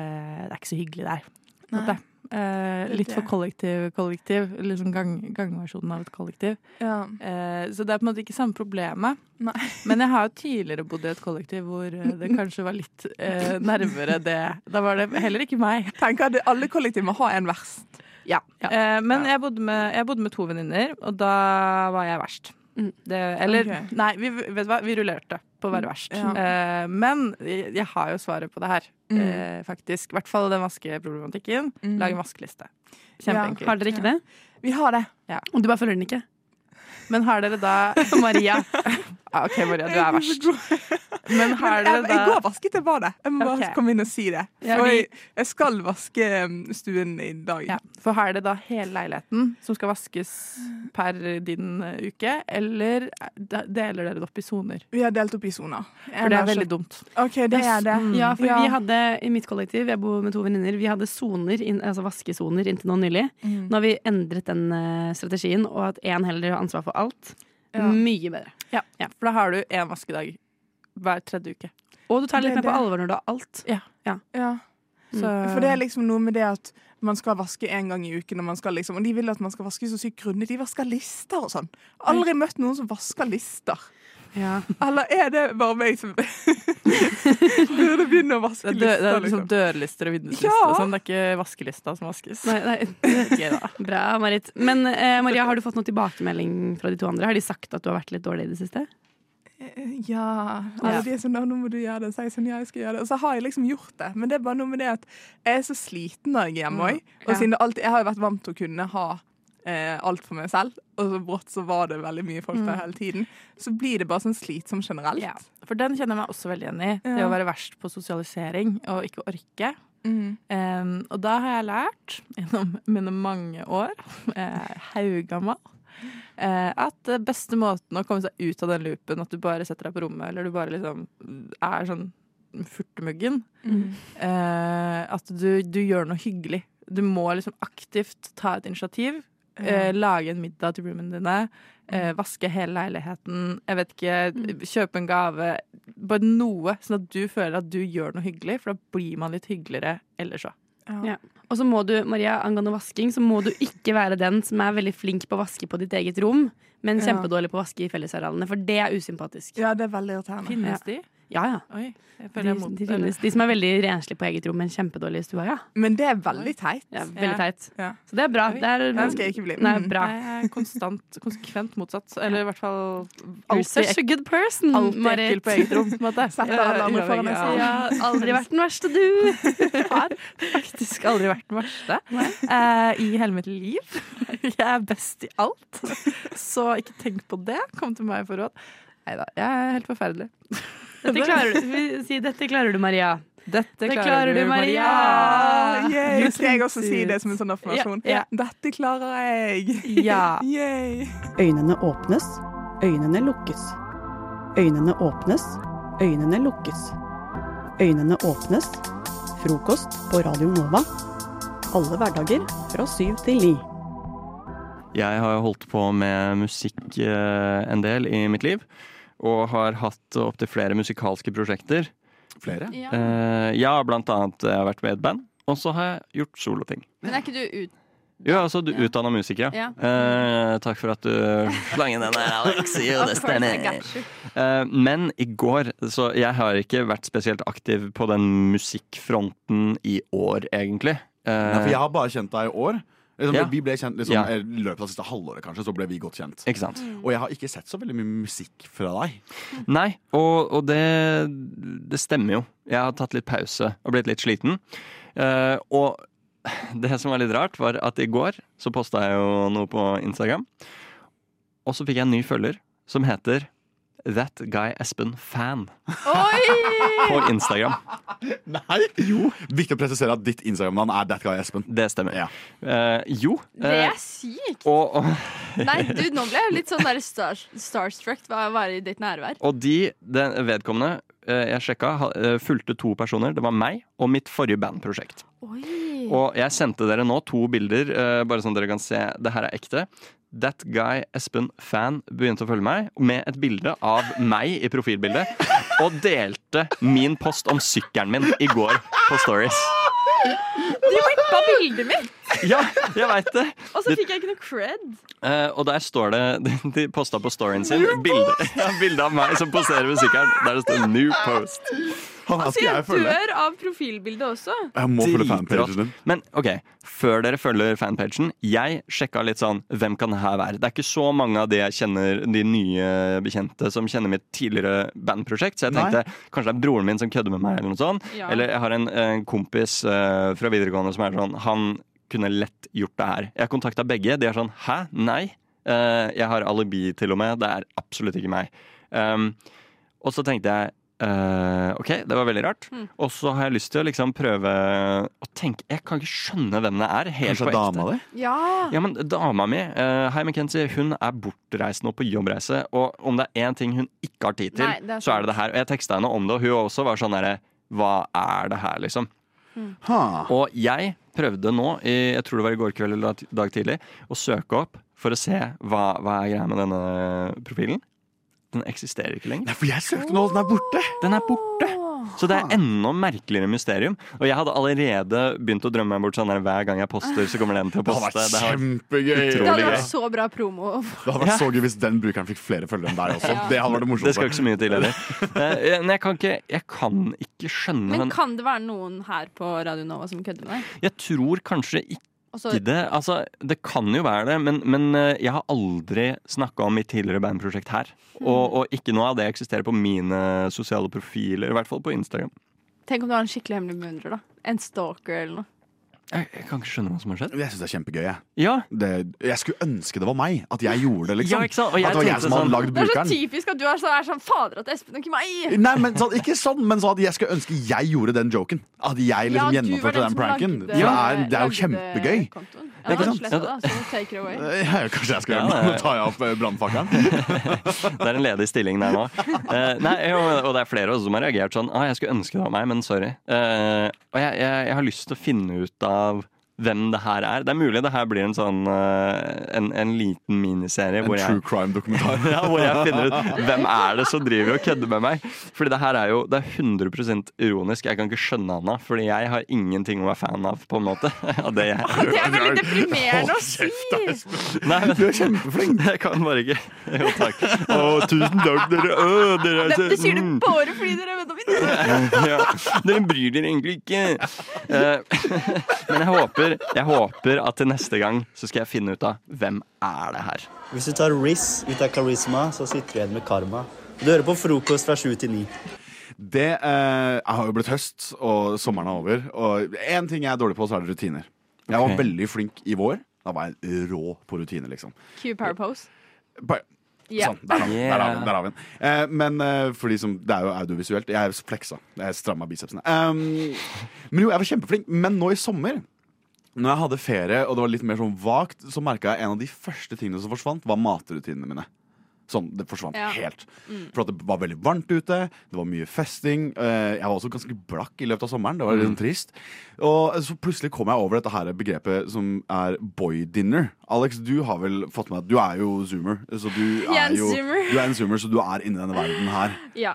J: Det er ikke så hyggelig der.
K: Nei.
J: Eh, litt for kollektiv kollektiv. Liksom gang, gangversjonen av et kollektiv.
K: Ja.
J: Eh, så det er på en måte ikke samme problemet.
K: Nei.
J: Men jeg har jo tidligere bodd i et kollektiv hvor eh, det kanskje var litt eh, nærmere det. Da var det heller ikke meg.
K: Tenk at alle kollektiv må ha en verst.
J: Ja. Eh, men jeg, bodde med, jeg bodde med to venninner, og da var jeg verst. Det, eller
K: okay.
J: Nei, vi, vet du hva? vi rullerte på å være verst.
K: Ja.
J: Uh, men jeg, har jo svaret på det her,
K: Mm.
J: uh, faktisk. I hvert fall den vaskeproblematikken.
K: Mm.
J: Lag en vaskeliste. Kjempeenkelt.
M: Har dere ikke det?
K: Vi har det.
J: Ja.
M: Og du bare følger den ikke?
J: Men har dere da Maria. Ja, OK, Maria, du er verst. Men
K: her
J: er
K: det
J: da jeg
K: går og vasker til badet. Jeg må bare komme inn og si det.
J: For
K: jeg, jeg skal vaske um, stuen i dag.
J: Ja, For er det da hele leiligheten som skal vaskes per din eh, uke, eller deler dere det opp i soner?
K: Vi har delt opp i soner.
J: For det er veldig dumt.
K: OK, det er det.
M: Ja, for
K: Ja.
M: vi hadde i mitt kollektiv, jeg bor med to venninner, vi hadde soner, altså vaskesoner inntil nå nylig.
K: Mm.
M: Nå har vi endret den eh, strategien, og at én heller har ansvar for alt.
J: Ja.
M: Mye bedre.
J: Ja, for da har du én vaskedag hver tredje uke.
M: Og du tar litt
K: Det
M: mer
K: er
M: på alvor når du har alt.
J: Ja.
K: Ja.
J: Så-
K: For det er liksom noe med det at man skal vaske én gang i uken, og, man skal liksom, og de vil at man skal vaske så sykt grundig. De vasker lister og sånn. Aldri møtt noen som vasker lister.
M: Ja.
K: Eller er det bare meg som burde begynne å vaske
J: Det er, dø, det er liksom
K: Liksom?
J: dørlister og vinduslister
K: Ja.
J: og sånn. Det er ikke vaskelista som vaskes.
M: Nei, nei. Bra, Marit. Men eh, Maria, har du fått noen tilbakemelding fra de to andre? Har de sagt at du har vært litt dårlig i det siste?
K: Ja. Alle de er sånn, nå må du gjøre det. Så er jeg sånn, ja, jeg skal gjøre det. Og så har jeg liksom gjort det. Men det er bare noe med det at jeg er så sliten når jeg er hjemme òg. Og siden det alltid, jeg har jo vært vant til å kunne ha eh, alt for meg selv, og så brått så var det veldig mye folk der
J: Mm.
K: hele tiden, så blir det bare sånn slitsomt generelt.
J: Ja, for den kjenner jeg meg også veldig igjen i. Det å være verst på sosialisering og ikke orke.
K: Mm.
J: Um, og da har jeg lært, gjennom mine mange år, eh, haugammal, eh, at beste måten å komme seg ut av den loopen, at du bare setter deg på rommet, eller du bare liksom er sånn furtemuggen,
K: Mm.
J: eh, at du, du gjør noe hyggelig. Du må liksom aktivt ta et initiativ. Eh, lage en middag til roomene dine. Eh, vaske hele leiligheten. Jeg vet ikke, Kjøpe en gave. Bare noe, sånn at du føler at du gjør noe hyggelig, for da blir man litt hyggeligere ellers òg.
M: Ja. Og så må du, Maria, angående vasking, så må du ikke være den som er veldig flink på å vaske på ditt eget rom, men
K: Ja.
M: kjempedårlig på å vaske i fellesarealene, for det er usympatisk.
K: Ja, det er veldig irriterende.
J: Finnes de?
M: Ja, ja.
J: Oi, jeg
M: De,
J: jeg mot
M: de, finnes, de som er veldig renslige på eget rom, men kjempedårlige i stua, ja.
K: Men det er veldig teit.
M: ja veldig teit.
K: Ja.
M: Så det er bra. Det er,
K: Den skal jeg ikke bli.
M: Nei, bra.
J: Jeg er konstant, konsekvent motsatt. Eller i hvert fall
M: You're
J: alltid,
M: such a good person,
J: alltid
M: Marit.
J: ekkel på eget rom. på en måte.
K: Foran.
M: Ja, aldri vært den verste, du.
J: har faktisk aldri vært den verste uh, i hele mitt liv. Jeg er best i alt. Så ikke tenk på det. Kom til meg for råd. Nei da, jeg er helt forferdelig.
M: Dette klarer du. si dette klarer du, Maria.
J: Dette
M: Det
J: klarer,
M: klarer du,
J: Maria.
K: Maria. yay. Skal jeg også si det som en sånn affirmasjon?
J: Ja, ja.
K: Dette klarer jeg!
J: Ja.
K: Yay.
N: Øynene åpnes, øynene lukkes. Øynene åpnes, øynene lukkes. Øynene åpnes. Frokost på Radio Nova. Alle hverdager fra syv til ni.
D: Jeg har holdt på med musikk eh, en del i mitt liv. Og har hatt opptil flere musikalske prosjekter.
O: Flere?
I: Ja.
D: Uh, ja, blant annet jeg har vært med i et band. Og så har jeg gjort soloting.
I: Men er ikke du ut...
D: Jo, altså du utdanna musiker, ja.
I: Ja.
D: Eh, takk for at du slang inn den der, Alex. Jo, det stemmer.
I: Uh.
D: Eh, men i går Så jeg har ikke vært spesielt aktiv på den musikkfronten i år, egentlig. Eh,
O: Nei, for jeg har bare kjent deg i år. Liksom,
D: Ja.
O: Vi ble kjent liksom,
D: Ja.
O: I løpet av det siste halvåret, kanskje, så ble vi godt kjent.
D: Ikke sant?
O: Og jeg har ikke sett så veldig mye musikk fra deg.
D: Nei, og, og det, det stemmer jo. Jeg har tatt litt pause og blitt litt sliten. Uh, og det som var litt rart, var at i går så posta jeg jo noe på Instagram. Og så fikk jeg en ny følger som heter That Guy Espen Fan på Instagram.
O: Nei! Jo. Viktig å presisere at ditt Instagram-navn er That Guy Espen.
D: Det stemmer.
O: Ja.
D: Uh, jo.
I: Det
D: eh,
I: er sykt!
D: og, og,
I: Nei, du, nå ble jeg litt sånn der star, starstruck av å være i ditt nærvær.
D: og de, den vedkommende eh, jeg sjekka, eh, fulgte to personer. Det var meg og mitt forrige bandprosjekt.
I: Oi.
D: Og jeg sendte dere nå to bilder, eh, bare sånn dere kan se. Det her er ekte. That guy Espen Fan begynte å følge meg med et bilde av meg i profilbildet. Og delte min post om sykkelen min i går på Stories.
I: Du rippa bildet mitt!
D: Ja, jeg veit det!
I: Og så fikk jeg ikke noe cred.
D: Uh, og der står det De, de posta på storyen sin bilde, ja, bilde av meg som poserer ved sykkelen. Der det står 'new post'.
O: Han
I: Altså, jeg dør av profilbildet også.
O: Jeg må følge fanpagen din.
D: Men ok, før dere følger fanpagen, jeg sjekka litt sånn Hvem kan det her være? Det er ikke så mange av de jeg kjenner, de nye bekjente, som kjenner mitt tidligere bandprosjekt. Så jeg
O: Nei.
D: tenkte kanskje det er broren min som kødder med meg, eller noe sånt.
I: Ja.
D: Eller jeg har en, en kompis uh, fra videregående som er sånn Han kunne lett gjort det her. Jeg kontakta begge. De er sånn Hæ? Nei. Uh, jeg har alibi, til og med. Det er absolutt ikke meg. Um, og så tenkte jeg eh, OK, det var veldig rart.
I: Mm.
D: Og så har jeg lyst til å liksom prøve å tenke Jeg kan ikke skjønne hvem det er. Helt
O: Kanskje dama di?
I: Ja.
D: Ja, men dama mi, uh, hei McKenzie, hun er bortreist nå på jobbreise. Og om det er én ting hun ikke har tid til,
I: Nei, er
D: så er det det her. Og jeg teksta henne om det, og hun også var sånn derre Hva er det her, liksom?
O: Ha.
D: Og jeg prøvde nå, i, jeg tror det var i går kveld eller dag- dag tidlig, å søke opp for å se hva, hva er greia med denne profilen. Den eksisterer ikke lenger.
O: Nei, for jeg søkte nå, den er borte!
D: Den er borte! Så det er enda merkeligere mysterium. Og jeg hadde allerede begynt å drømme meg bort sånn der hver gang jeg poster, så kommer den til å poste.
O: Det hadde vært kjempegøy!
I: Det hadde vært så bra promo.
O: Det hadde vært så gøy hvis den brukeren fikk flere følgere enn deg også.
I: Ja.
O: Det hadde vært det
D: Det skal
O: morsomste.
D: ikke så mye til heller. Eh, Men jeg kan ikke, jeg kan ikke skjønne
I: Men kan det være noen her på Radio Nova som kødder med deg?
D: Jeg tror kanskje ikke
I: Og så-
D: ikke det. Altså, det kan jo være det, men, men eh, jeg har aldri snakka om mitt tidligere bandprosjekt her.
I: Mm.
D: Og, og ikke noe av det eksisterer på mine sosiale profiler, i hvert fall på Instagram.
I: Tenk om du har en skikkelig hemmelig beundrer, da. En stalker eller noe.
D: Jeg, jeg kan ikke skjønne hva som har skjedd.
O: Jeg syns det er kjempegøy. Jeg.
D: Ja.
O: Det, jeg skulle ønske det var meg. At jeg gjorde det, liksom.
D: Ja, ikke sant? Og jeg
O: at det var jeg
D: som
O: som hadde lagd brukeren.
I: Det er så typisk at du er, så, er sånn Fader, at Espen og ikke meg!
O: Nei, men sånn, Ikke sånn, men sånn at jeg skulle ønske jeg gjorde den joken. At jeg liksom
I: Ja,
O: gjennomførte
I: den
O: den pranken.
I: lagde-
O: det er, det er jo kjempegøy.
I: kontoen.
O: Ja, ikke sant?
I: Slett, da, så take it away.
O: Ja, kanskje jeg skal gjøre det. Nå tar jeg opp eh, brannfakkelen.
D: Det er en ledig stilling der nå. Uh, nei, og, og det er flere også som har reagert sånn. Ah, 'Jeg skulle ønske det var meg, men sorry'. Uh, og jeg, jeg, jeg har lyst til å finne ut av of hvem det her er. Det er mulig det her blir en sånn eh, en, en liten miniserie.
O: En
D: hvor
O: true crime-dokumentar.
D: ja, hvor jeg finner ut hvem er det som driver og kødder med meg. Fordi det her er jo det er 100% ironisk. Jeg kan ikke skjønne Anna, fordi jeg har ingenting å være fan av, på en måte. Av det jeg
I: Det er veldig deprimerende å si!
D: Nei, men, du er kjempeflink. Jeg kan bare ikke. Jo, takk. Å, tusen takk, dere. Å, dere er så
I: Det sier du
D: mm.
I: bare fordi dere er vennene mine.
D: ja, Dere bryr dere egentlig ikke. Eh, men jeg håper, jeg håper at til neste gang så skal jeg finne ut av hvem er det her.
P: Hvis du tar Riz ut av karisma, så sitter du igjen med karma. Du hører på frokost fra sju til ni.
O: Det eh, Jeg har jo blitt høst, og sommeren er over. Og én ting jeg er dårlig på, så er det rutiner. Jeg var
D: okay.
O: veldig flink i vår. Da var jeg rå på rutiner, liksom.
I: Q Power Pose.
O: Sånn, har vi den, der har vi den. Eh, men eh, for de som, det er jo audiovisuelt. Jeg er fleksa. Jeg stramma bicepsene. Um, men jo, jeg var kjempeflink. Men nå i sommer, når jeg hadde ferie og det var litt mer sånn vagt, så merka jeg en av de første tingene som forsvant, var matrutinene mine. Sånn, Det forsvant
I: Ja.
O: helt.
I: Mm.
O: For at det var veldig varmt ute, det var mye festing. eh, Jeg var også ganske blakk i løpet av sommeren. Det var litt
D: Mm.
O: trist. Og så plutselig kom jeg over dette her begrepet som er boy dinner. Alex, du har vel fått med at du er jo zoomer. Så du
I: Jeg er
O: er
I: en
O: jo
I: zoomer.
O: Du er en zoomer, så du er inni denne verden her.
I: Ja.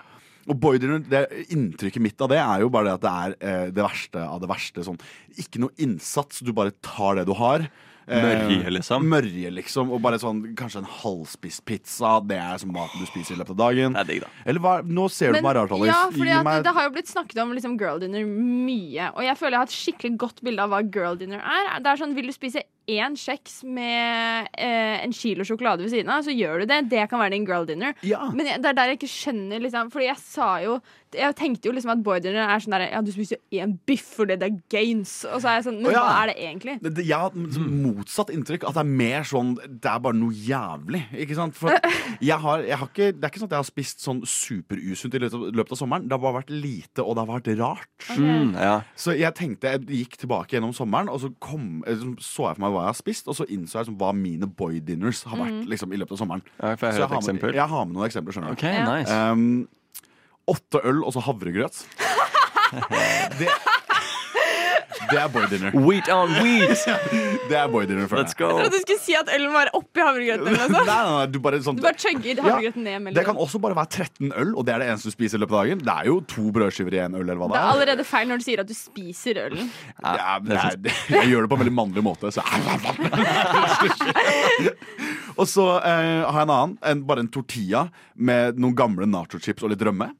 O: Og boy det, Inntrykket mitt av det er jo bare det at det er eh, det verste av det verste. Sånn. Ikke noe innsats, du bare tar det du har. Eh,
D: Mørje, liksom.
O: Mørje, liksom. Og bare sånn, kanskje en halvspist pizza. Det er som maten du spiser i løpet av dagen.
D: Det er digg, da.
O: Eller hva, nå ser du på meg rart, Alex.
I: ja, fordi at
O: meg-
I: det har jo blitt snakket om liksom, girl dinner mye. Og jeg føler jeg har et skikkelig godt bilde av hva girl dinner er. Det er sånn, Vil du spise én kjeks med eh, en kilo sjokolade ved siden av, så gjør du det. Det kan være din girl dinner. Men jeg, det er der jeg ikke skjønner liksom, Fordi jeg sa jo Jeg tenkte jo liksom at boy er sånn der Ja, du spiser én biff fordi det er gains. Og så er jeg sånn Men
O: ja.
I: hva er det egentlig?
O: Det, det, jeg har hatt motsatt inntrykk. At det er mer sånn Det er bare noe jævlig. Ikke sant? For jeg har, jeg har ikke, det er ikke sånn at jeg har spist sånn superusunt i løpet av, løpet av sommeren. Det har bare vært lite, og det har vært rart.
D: Mm, ja.
O: Så jeg tenkte, jeg gikk tilbake gjennom sommeren, og så kom, eh, så jeg for meg hva jeg har spist, og så innså jeg liksom, hva mine boy dinners har vært
D: Mm.
O: liksom, i løpet av sommeren.
D: Ja, jeg
O: Så
D: jeg
O: har med, jeg har med noen eksempler, skjønner du.
D: Ok, nice.
O: Um, åtte øl og så havregrøt. det, det er boy dinner.
D: Wheat on wheat!
O: det er boy dinner for
D: Let's
O: go.
I: Jeg trodde du skulle si at ølen var oppi havregrøten. eller noe
O: Nei,
I: sånt.
O: nei, nei, du bare, sånn,
I: Du bare chugger havregrøten ned mellom.
O: Det kan også bare være 13 øl, og det er det eneste du spiser i løpet av dagen. Det er jo to brødskiver i én øl, eller hva
I: Det
O: det
I: er
O: er.
I: allerede feil når du sier at du spiser ølen.
O: Ja, det er, jeg gjør det på en veldig mannlig måte. Så. og så eh, har jeg en annen. En, bare en tortilla med noen gamle nachochips og litt rømme.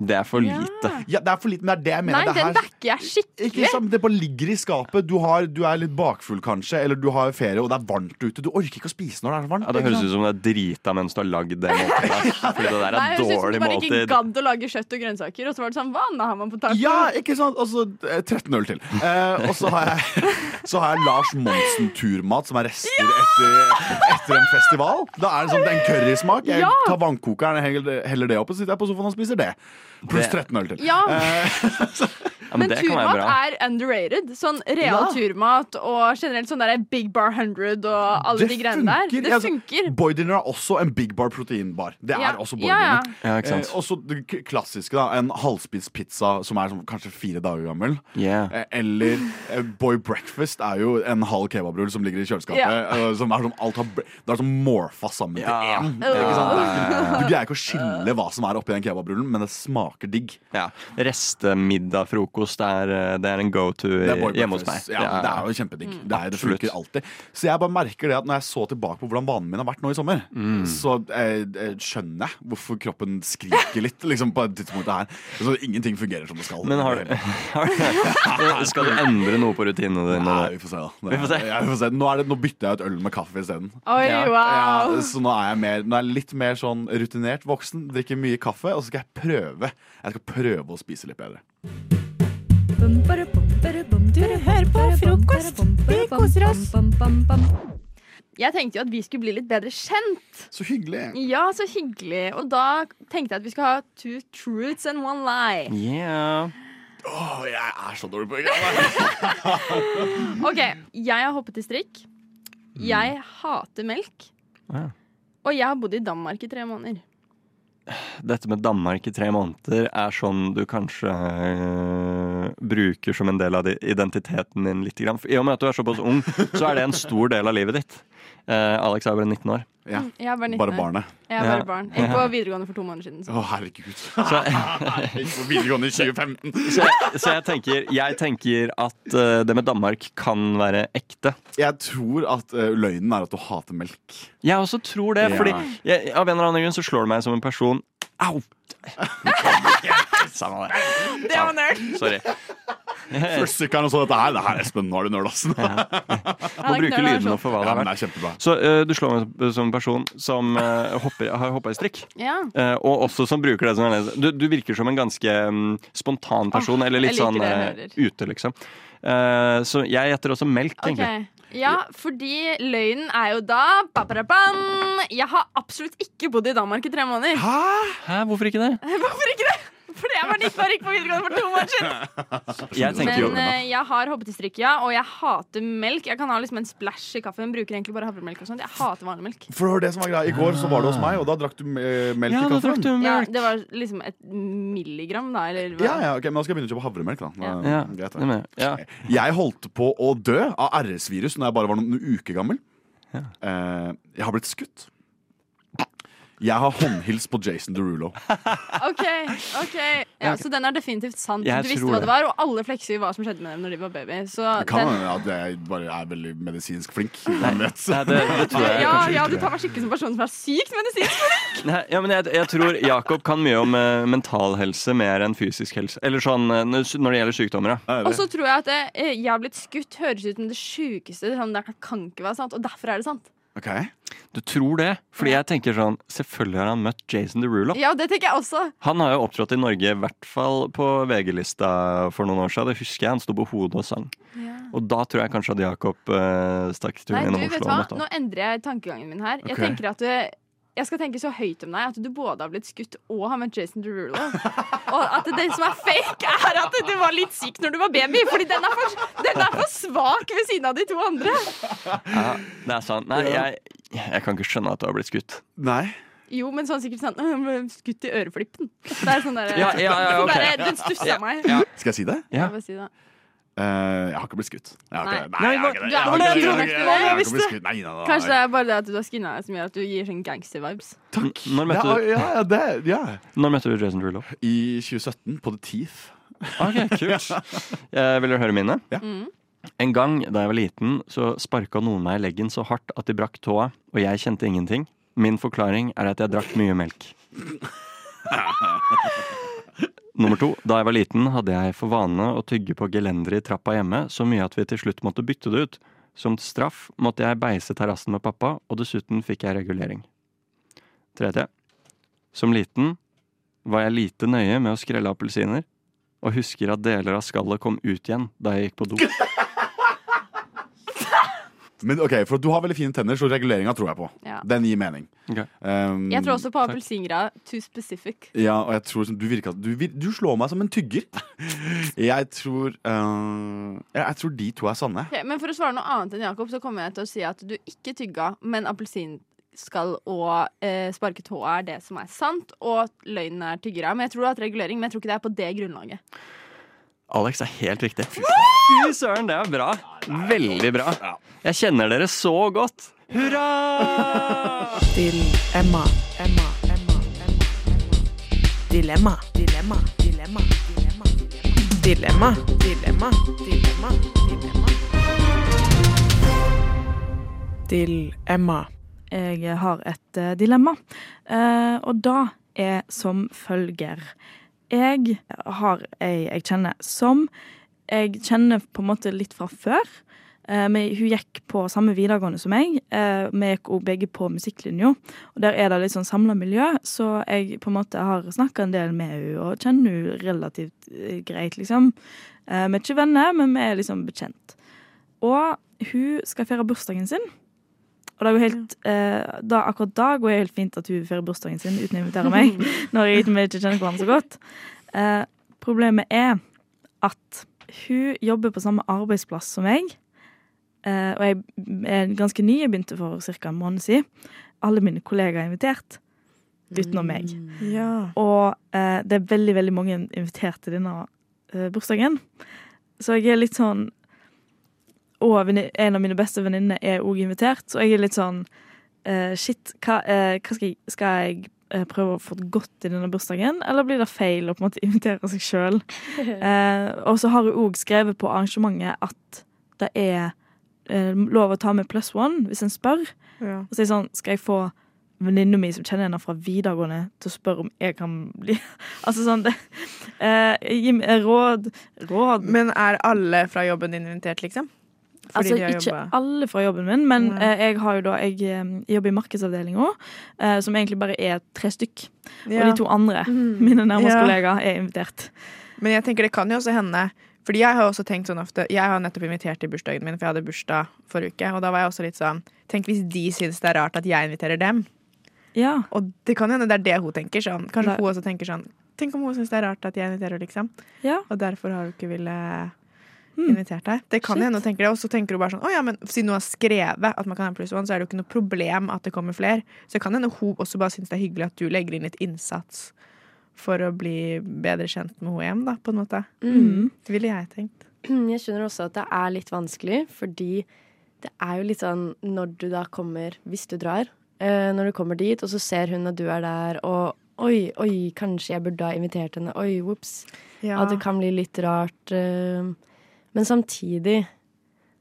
D: Det er for lite.
O: Ja, det er for lite, men det er det jeg mener.
I: Nei,
O: det
I: den backer jeg
O: ikke
I: skikkelig.
O: sant, Det bare ligger i skapet. Du, har, du er litt bakfull, kanskje, eller du har ferie, og det er varmt ute. Du orker ikke å spise når det er så varmt.
D: Ja, det høres ut som det er drita mens du har lagd det måltidet. Fordi det der
I: Nei,
D: er
I: det høres ut som
D: dårlig
I: du bare ikke gadd å lage kjøtt og grønnsaker, og så var det sånn Hva annet har man på taco?
O: Ja, ikke sant? Og så eh, 13 øl til. Eh, og så har jeg, så har jeg Lars Monsen-turmat, som er rester etter, etter en festival. Da er det sånn det er en currysmak. Jeg tar vannkokeren, heller, heller det opp, og så sitter jeg på sofaen og spiser det. Pluss 13 øl til.
I: Ja.
O: ja,
I: Men turmat er underrated. Sånn real
O: Ja.
I: turmat og generelt sånn der Big Bar 100 og alle de greiene der. Det
O: Altså,
I: funker.
O: Boy Dinner er også en Big Bar proteinbar. Det er
I: Ja.
O: også Boy
I: Ja, ja.
O: Dinner.
D: Ja, ikke sant.
O: Eh, også det klassiske, da. En halvspist pizza som er sånn, kanskje fire dager gammel.
D: Yeah.
O: Eh, Eller eh, Boy Breakfast er jo en halv kebabrull som ligger i kjøleskapet.
I: Yeah.
O: eh, Som er som alt har, det er som morfa sammen
D: Ja.
O: til én. Det. Du greier ikke å skille hva som er oppi den kebabrullen, men det smaker digg.
D: Ja. Restemiddag, frokost er, eh, det er en go to
O: er
D: hjemme hos meg.
O: Ja, det er jo kjempedigg. Det, er, det funker alltid. Så jeg bare merker det at når jeg så tilbake på hvordan vanen min har vært nå i sommer,
D: Mm.
O: så eh, eh, skjønner jeg hvorfor kroppen skriker litt liksom, på det tidspunktet her. Så ingenting fungerer som det skal.
D: Men har, har Skal du endre noe på rutinene dine?
O: Nei, vi får se, da.
D: Vi får se.
O: Ja, får se. Nå, er det, nå bytter jeg ut øl med kaffe isteden. Ja.
I: wow.
O: Ja, så nå er, jeg mer, nå er jeg litt mer sånn rutinert voksen, drikker mye kaffe, og så skal jeg prøve Jeg skal prøve å spise litt bedre.
K: Du hører på frokost. Vi koser oss.
I: Jeg tenkte jo at vi skulle bli litt bedre kjent.
O: Så hyggelig.
I: Ja, så hyggelig. Og da tenkte jeg at vi skal ha two truths and one lie.
D: Yeah.
O: Åh, jeg er så dårlig på det.
I: OK, jeg har hoppet i strikk. Jeg hater melk. Og jeg har bodd i Danmark i tre måneder.
D: Dette med Danmark i tre måneder er sånn du kanskje øh, bruker som en del av identiteten din litt. For I og med at du er såpass ung, så er det en stor del av livet ditt. Eh, Alex er bare 19 år.
O: Ja.
I: Jeg er bare 19
O: Bare
I: år.
O: barnet.
I: Jeg er bare barn. Jeg gikk på videregående for to måneder siden.
O: Å, herregud.
D: Så,
O: Jeg gikk på videregående i 2015.
D: så, jeg, så jeg, tenker, jeg tenker at øh, det med Danmark kan være ekte.
O: Jeg tror at eh, løgnen er at du hater melk.
D: Jeg også tror det,
O: Ja.
D: fordi jeg, av en eller annen grunn så slår det meg som en person Au! Samme det.
I: Det var nerd.
D: Sorry.
O: Første sykkelen og så dette her. Det her, Espen, nå er du nerd, ass.
D: Må bruke lydene for hva det
O: Ja, det er.
D: Så uh, du slår meg som en person som uh, hopper, har hoppa i strikk.
I: Ja.
D: uh, og også som bruker det som en du, du virker som en ganske um, spontan person,
I: Åh,
D: eller litt sånn ute, liksom. Eh, så jeg gjetter også melk, egentlig.
I: Ja, fordi løgnen er jo da ba-ba-da-bam. Jeg har absolutt ikke bodd i Danmark i tre måneder.
D: Hæ? Hæ, hvorfor ikke det?
I: Hvorfor ikke det? Fordi jeg var 19 år, gikk på videregående for to år siden.
D: Jeg tenker jo
I: Men eh, jeg har hoppet i strikk, ja, og jeg hater melk. Jeg kan ha liksom en splash i kaffen. Bruker egentlig bare havremelk og sånt. Jeg hater vanlig melk.
O: For det var det som var greia. I går så var du hos meg, og da drakk du eh, melk
D: Ja,
O: i
D: da
O: kaffen.
D: drakk du
I: Ja,
D: melk.
I: det var liksom et milligram, da, eller hva?
O: Ja, ja, ok, men Da skal jeg begynne å kjøpe havremelk. da
I: da.
D: Ja,
O: Greit,
D: det
O: det.
D: med, ja.
O: Jeg holdt på å dø av RS-virus Når jeg bare var noen uker gammel. Eh, jeg har blitt skutt. Jeg har håndhils på Jason Derulo.
I: OK. ok ja, Så den er definitivt sant.
O: Jeg
I: Du visste hva
O: det.
I: det var, og alle flekser hva som skjedde med dem når de var baby. Så
O: Det kan
I: den,
O: hende at jeg bare er veldig medisinsk flink.
D: Nei, nei, det, det tror jeg
I: ja, ja, du tar meg skikkelig som person som er sykt medisinsk flink.
D: Nei, ja, men jeg, jeg tror Jakob kan mye om uh, mental helse mer enn fysisk helse. Eller sånn eh, når det gjelder sykdommer, ja.
I: Og så tror jeg at det, eh, jeg har blitt skutt høres ut som det sjukeste. Sånn, det kan ikke være sant, og derfor er det sant.
O: Ok.
D: Du tror det? Fordi jeg tenker sånn Selvfølgelig har han møtt Jason Derulo.
I: Ja, det tenker jeg også.
D: Han har jo opptrådt i Norge, i hvert fall på VG-lista for noen år siden. Det husker jeg. Han sto på hodet og sang. Og da tror jeg kanskje at Jakob uh, stakk turen
I: Nei, du,
D: gjennom
I: vet hva? Nå endrer jeg tankegangen min her. Jeg tenker at du, jeg skal tenke så høyt om deg at du både har blitt skutt og har møtt Jason Derulo. Og at det som er fake, er at du var litt syk når du var baby. Fordi den er for, den er for svak ved siden av de to andre.
D: Ja, det er sant. Nei, jeg, jeg kan ikke skjønne at du har blitt skutt.
O: Nei.
I: Jo, men sånn sikkert sånn «Åh, jeg ble Skutt i øreflippen. Det er sånn der,
D: Ja, ja, ja,
I: okay. Den stussa meg.
O: Skal jeg si det?
I: Ja. Jeg si det.
O: Eh, jeg har ikke blitt skutt. Jeg
I: Nei.
O: jeg Jeg. Jeg Jeg.
I: Kanskje det er bare det at du har skinna deg som gjør at du gir sånn gangster-vibes.
O: Takk.
D: Når møtte
O: ja,
D: du-
O: ja, ja, det, ja.
D: Når møtte du Jason Derulo?
O: I 2017, på The Teeth.
D: Ok, kult. Eh, vil dere høre mine?
O: Ja.
I: Mm.
D: En gang da jeg var liten, så sparka noen meg i leggen så hardt at de brakk tåa, og jeg kjente ingenting. Min forklaring er at jeg drakk mye melk. Nummer to. Da jeg var liten, hadde jeg for vane å tygge på gelenderet i trappa hjemme så mye at vi til slutt måtte bytte det ut. Som straff måtte jeg beise terrassen med pappa, og dessuten fikk jeg regulering. Tredje. Som liten var jeg lite nøye med å skrelle appelsiner, og husker at deler av skallet kom ut igjen da jeg gikk på do.
O: Men ok, for Du har veldig fine tenner, så reguleringa tror jeg på.
I: Ja.
O: Den gir mening. Um,
I: Jeg tror også på appelsingrad. Too specific.
O: Ja, og jeg tror du virker du, du slår meg som en tygger. Jeg tror uh, Jeg tror de to er sanne.
I: Okay, men for å svare noe annet enn Jakob, så kommer jeg til å si at du ikke tygga, men appelsinskall og eh, sparket hår, er det som er sant, og løgnen er tyggere. Men jeg tror du har hatt regulering, men jeg tror ikke det er på det grunnlaget.
D: Alex er helt riktig. Fy søren, det er bra. Veldig bra. Jeg kjenner dere så godt. Hurra!
K: Til Emma. Emma. Emma. Emma. Emma. Dilemma. Dilemma. Dilemma. Dilemma. Dilemma, dilemma, dilemma, dilemma. Dilemma.
A: Jeg har et eh, dilemma, eh, og da er som følger. Jeg har ei jeg kjenner som jeg kjenner på en måte litt fra før. Eh, men hun gikk på samme videregående som meg. Eh, vi gikk også begge på musikklinja. Og der er det litt sånn samla miljø, så jeg på en måte har snakka en del med henne og kjenner henne relativt eh, greit, liksom. Vi er ikke venner, men vi er liksom bekjent. Og hun skal feire bursdagen sin. Og det går helt, eh, da, akkurat da går det helt fint at hun feirer bursdagen sin uten å invitere meg. når jeg vi ikke kjenner hverandre så godt. Eh, problemet er at hun jobber på samme arbeidsplass som meg. Eh, og jeg er ganske ny. Jeg begynte for ca. en måned siden. Alle mine kollegaer er invitert, utenom meg.
K: Ja.
A: Og eh, det er veldig, veldig mange invitert til denne eh, bursdagen. Så jeg er litt sånn Og en av mine beste venninner er òg invitert, så jeg er litt sånn uh, Shit, hva, uh, hva skal jeg, skal jeg eh, prøve å få det godt i denne bursdagen, eller blir det feil å på en måte invitere seg sjøl? Og så har hun òg skrevet på arrangementet at det er lov å ta med pluss one hvis en spør.
K: Ja.
A: Og så er jeg sånn, skal jeg få venninna mi som kjenner henne fra videregående, til å spørre om jeg kan bli Altså sånn det, eh, Gi meg råd. Råd.
K: Men er alle fra jobben din invitert, liksom? Fordi
A: Altså Ikke alle fra jobben min, men
K: Nei.
A: eh, jeg da Jeg eh, jobber i markedsavdelinga, eh, som egentlig bare er tre stykk.
K: Ja.
A: Og de to andre,
K: Mm.
A: mine nærmeste
K: Ja.
A: kollegaer, er invitert.
K: Men jeg tenker det kan jo også hende Fordi jeg har også tenkt sånn ofte Jeg har nettopp invitert til bursdagen min, for jeg hadde bursdag forrige uke. Og da var jeg også litt sånn Tenk hvis de syns det er rart at jeg inviterer dem.
A: Ja.
K: Og det kan hende det er det hun tenker. Sånn. Kanskje
A: Nei.
K: hun også tenker sånn Tenk om hun syns det er rart at jeg inviterer, liksom.
A: Ja.
K: Og derfor har hun ikke ville invitert deg. Det kan hende hun tenker det. Og så tenker hun bare sånn Å ja, men siden hun har skrevet at man kan ha pluss one, så er det jo ikke noe problem at det kommer flere. Så det kan hende hun også bare syns det er hyggelig at du legger inn litt innsats for å bli bedre kjent med henne hjem, da, på en måte.
Q: Mm.
K: Det ville jeg tenkt.
Q: Jeg skjønner også at det er litt vanskelig, fordi det er jo litt sånn når du da kommer, hvis du drar, eh, når du kommer dit, og så ser hun at du er der, og oi, oi, kanskje jeg burde ha invitert henne, oi, whoops.
K: Ja.
Q: At det kan bli litt rart. eh, men samtidig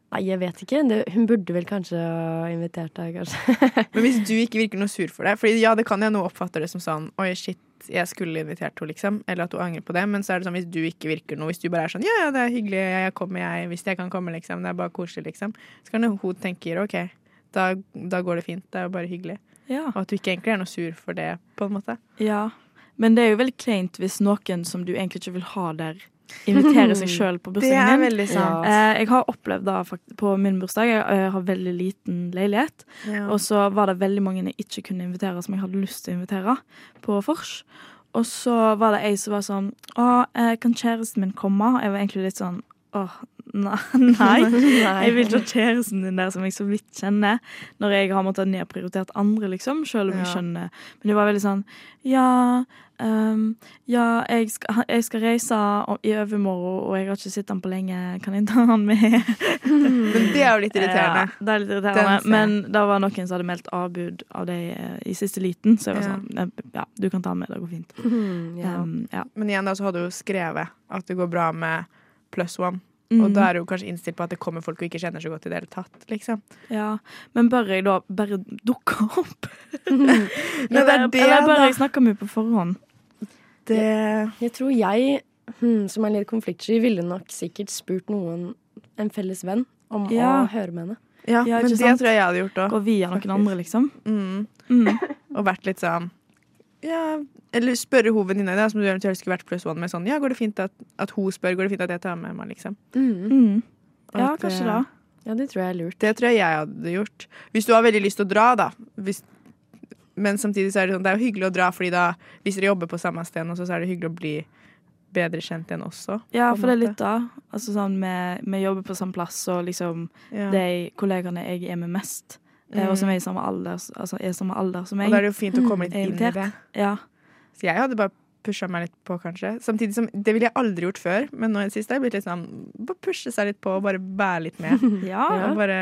Q: Nei, jeg vet ikke. Det, hun burde vel kanskje ha invitert deg, kanskje.
K: Men hvis du ikke virker noe sur for det Fordi ja, det kan jeg nå oppfatte det som sånn Oi, shit, jeg skulle invitert henne, liksom. Eller at hun angrer på det. Men så er det sånn hvis du ikke virker noe Hvis du bare er sånn Ja, ja, det er hyggelig, jeg kommer, jeg, hvis jeg kan komme, liksom. Det er bare koselig, liksom. Så kan hun tenke OK, da, da går det fint. Det er jo bare hyggelig.
A: Ja.
K: Og at du ikke egentlig er noe sur for det, på en måte.
A: Ja. Men det er jo veldig kleint hvis noen som du egentlig ikke vil ha der, inviterer seg sjøl på
K: Det er
A: bursdagen din.
K: veldig sant.
A: Eh, jeg har opplevd det på min bursdag. Jeg har veldig liten leilighet.
K: Ja.
A: Og så var det veldig mange jeg ikke kunne invitere, som jeg hadde lyst til å invitere på vors. Og så var det ei som var sånn Å, eh, kan kjæresten min komme? Jeg var egentlig litt sånn Åh, nei. nei. Jeg vil ikke ha kjæresten din der som jeg så vidt kjenner, når jeg har måttet nedprioritert andre, liksom. Selv om jeg skjønner. Men det var veldig sånn Ja, um, ja jeg, skal, jeg skal reise i overmorgen, og jeg har ikke sett han på lenge. Kan jeg ta han med?
K: Men det er jo litt irriterende.
A: Ja, det er litt irriterende. Men det var noen som hadde meldt avbud av deg eh, i siste liten, så jeg var sånn Ja, du kan ta han med, det går fint. Um, ja.
K: Men igjen da så hadde jo skrevet at det går bra med pluss one.
A: Mm.
K: Og da er du kanskje innstilt på at det kommer folk du ikke kjenner så godt i det hele tatt. liksom.
A: Ja, Men bør jeg da bare dukke opp?
K: Men det er det,
A: Eller bare
K: da.
A: jeg snakker med på forhånd?
K: Det
Q: Jeg tror jeg, hmm, som er litt konfliktsky, ville nok sikkert spurt noen, en felles venn, om
A: Ja.
Q: å høre med henne.
K: Ja,
A: Ja,
K: men det
A: sant?
K: tror jeg jeg hadde gjort òg.
A: Gå via noen andre, liksom?
K: Mm.
A: Mm.
K: Og vært litt sånn ja, Eller spørre hun venninna di, som du eventuelt skulle vært pluss one med sånn Ja, går det fint at, at hun spør? Går det fint at jeg tar med meg, liksom?
A: Mm. Ja,
K: At,
A: kanskje
K: da.
A: det.
Q: Ja, det tror jeg er lurt.
K: Det tror jeg jeg hadde gjort. Hvis du har veldig lyst til å dra, da. Hvis, men samtidig så er det sånn, det er jo hyggelig å dra, fordi da, hvis dere jobber på samme sted, så er det hyggelig å bli bedre kjent igjen også.
A: Ja, for det er litt da. Altså sånn, vi, vi jobber på samme plass, og liksom
K: Ja.
A: de kollegene jeg er med mest, eh, og som er i samme alder, altså er samme alder som meg
K: Og da er det jo fint å komme litt
A: er
K: inn i det.
A: Ja.
K: Så jeg hadde bare pusha meg litt på, kanskje. Samtidig som, Det ville jeg aldri gjort før, men nå i det siste har jeg blitt litt sånn Bare pushe seg litt på og bare være litt med.
A: Ja.
K: Og bare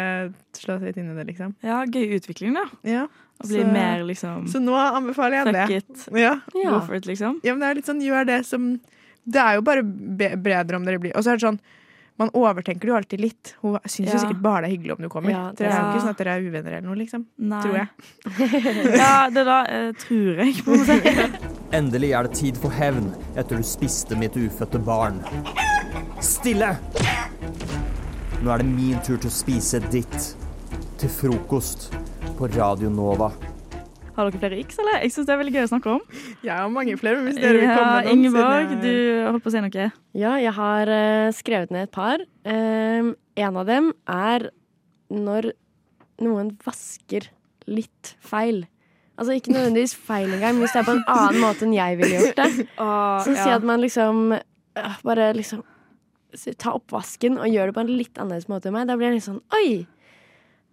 K: slå seg litt inn i det, liksom.
A: ja, gøy utvikling, da.
K: Ja.
A: Å bli
K: Så-
A: mer liksom
K: Så nå anbefaler jeg
A: Fuck
K: det.
A: it.
K: Ja.
A: Go for it, liksom.
K: Ja, men det er litt sånn, gjør det som Det er jo bare be bedre om dere blir Og så er det sånn man overtenker det jo alltid litt. Hun syns
A: Ja.
K: jo sikkert bare det er hyggelig om du kommer.
A: Ja,
K: det er jo
A: ja.
K: ikke sånn at dere er uvenner eller noe, liksom.
A: Nei.
K: Tror jeg.
A: ja, det da eh, tror jeg, på en måte.
R: Endelig er det tid for hevn etter du spiste mitt ufødte barn. Stille! Nå er det min tur til å spise ditt. Til frokost på Radio Nova.
A: Har dere flere X, eller? Jeg syns det er veldig gøy å snakke om.
K: Jeg har mange flere, men hvis dere vil komme med noen,
A: Ingeborg, du holdt på å si noe.
F: Ja, jeg har eh, skrevet ned et par. Um, en av dem er når noen vasker litt feil. Altså ikke nødvendigvis feil engang, men hvis det er på en annen måte enn jeg ville gjort det. Så si
A: ja.
F: at man liksom øh, bare liksom Ta oppvasken og gjør det på en litt annerledes måte enn meg. Da blir jeg litt sånn Oi!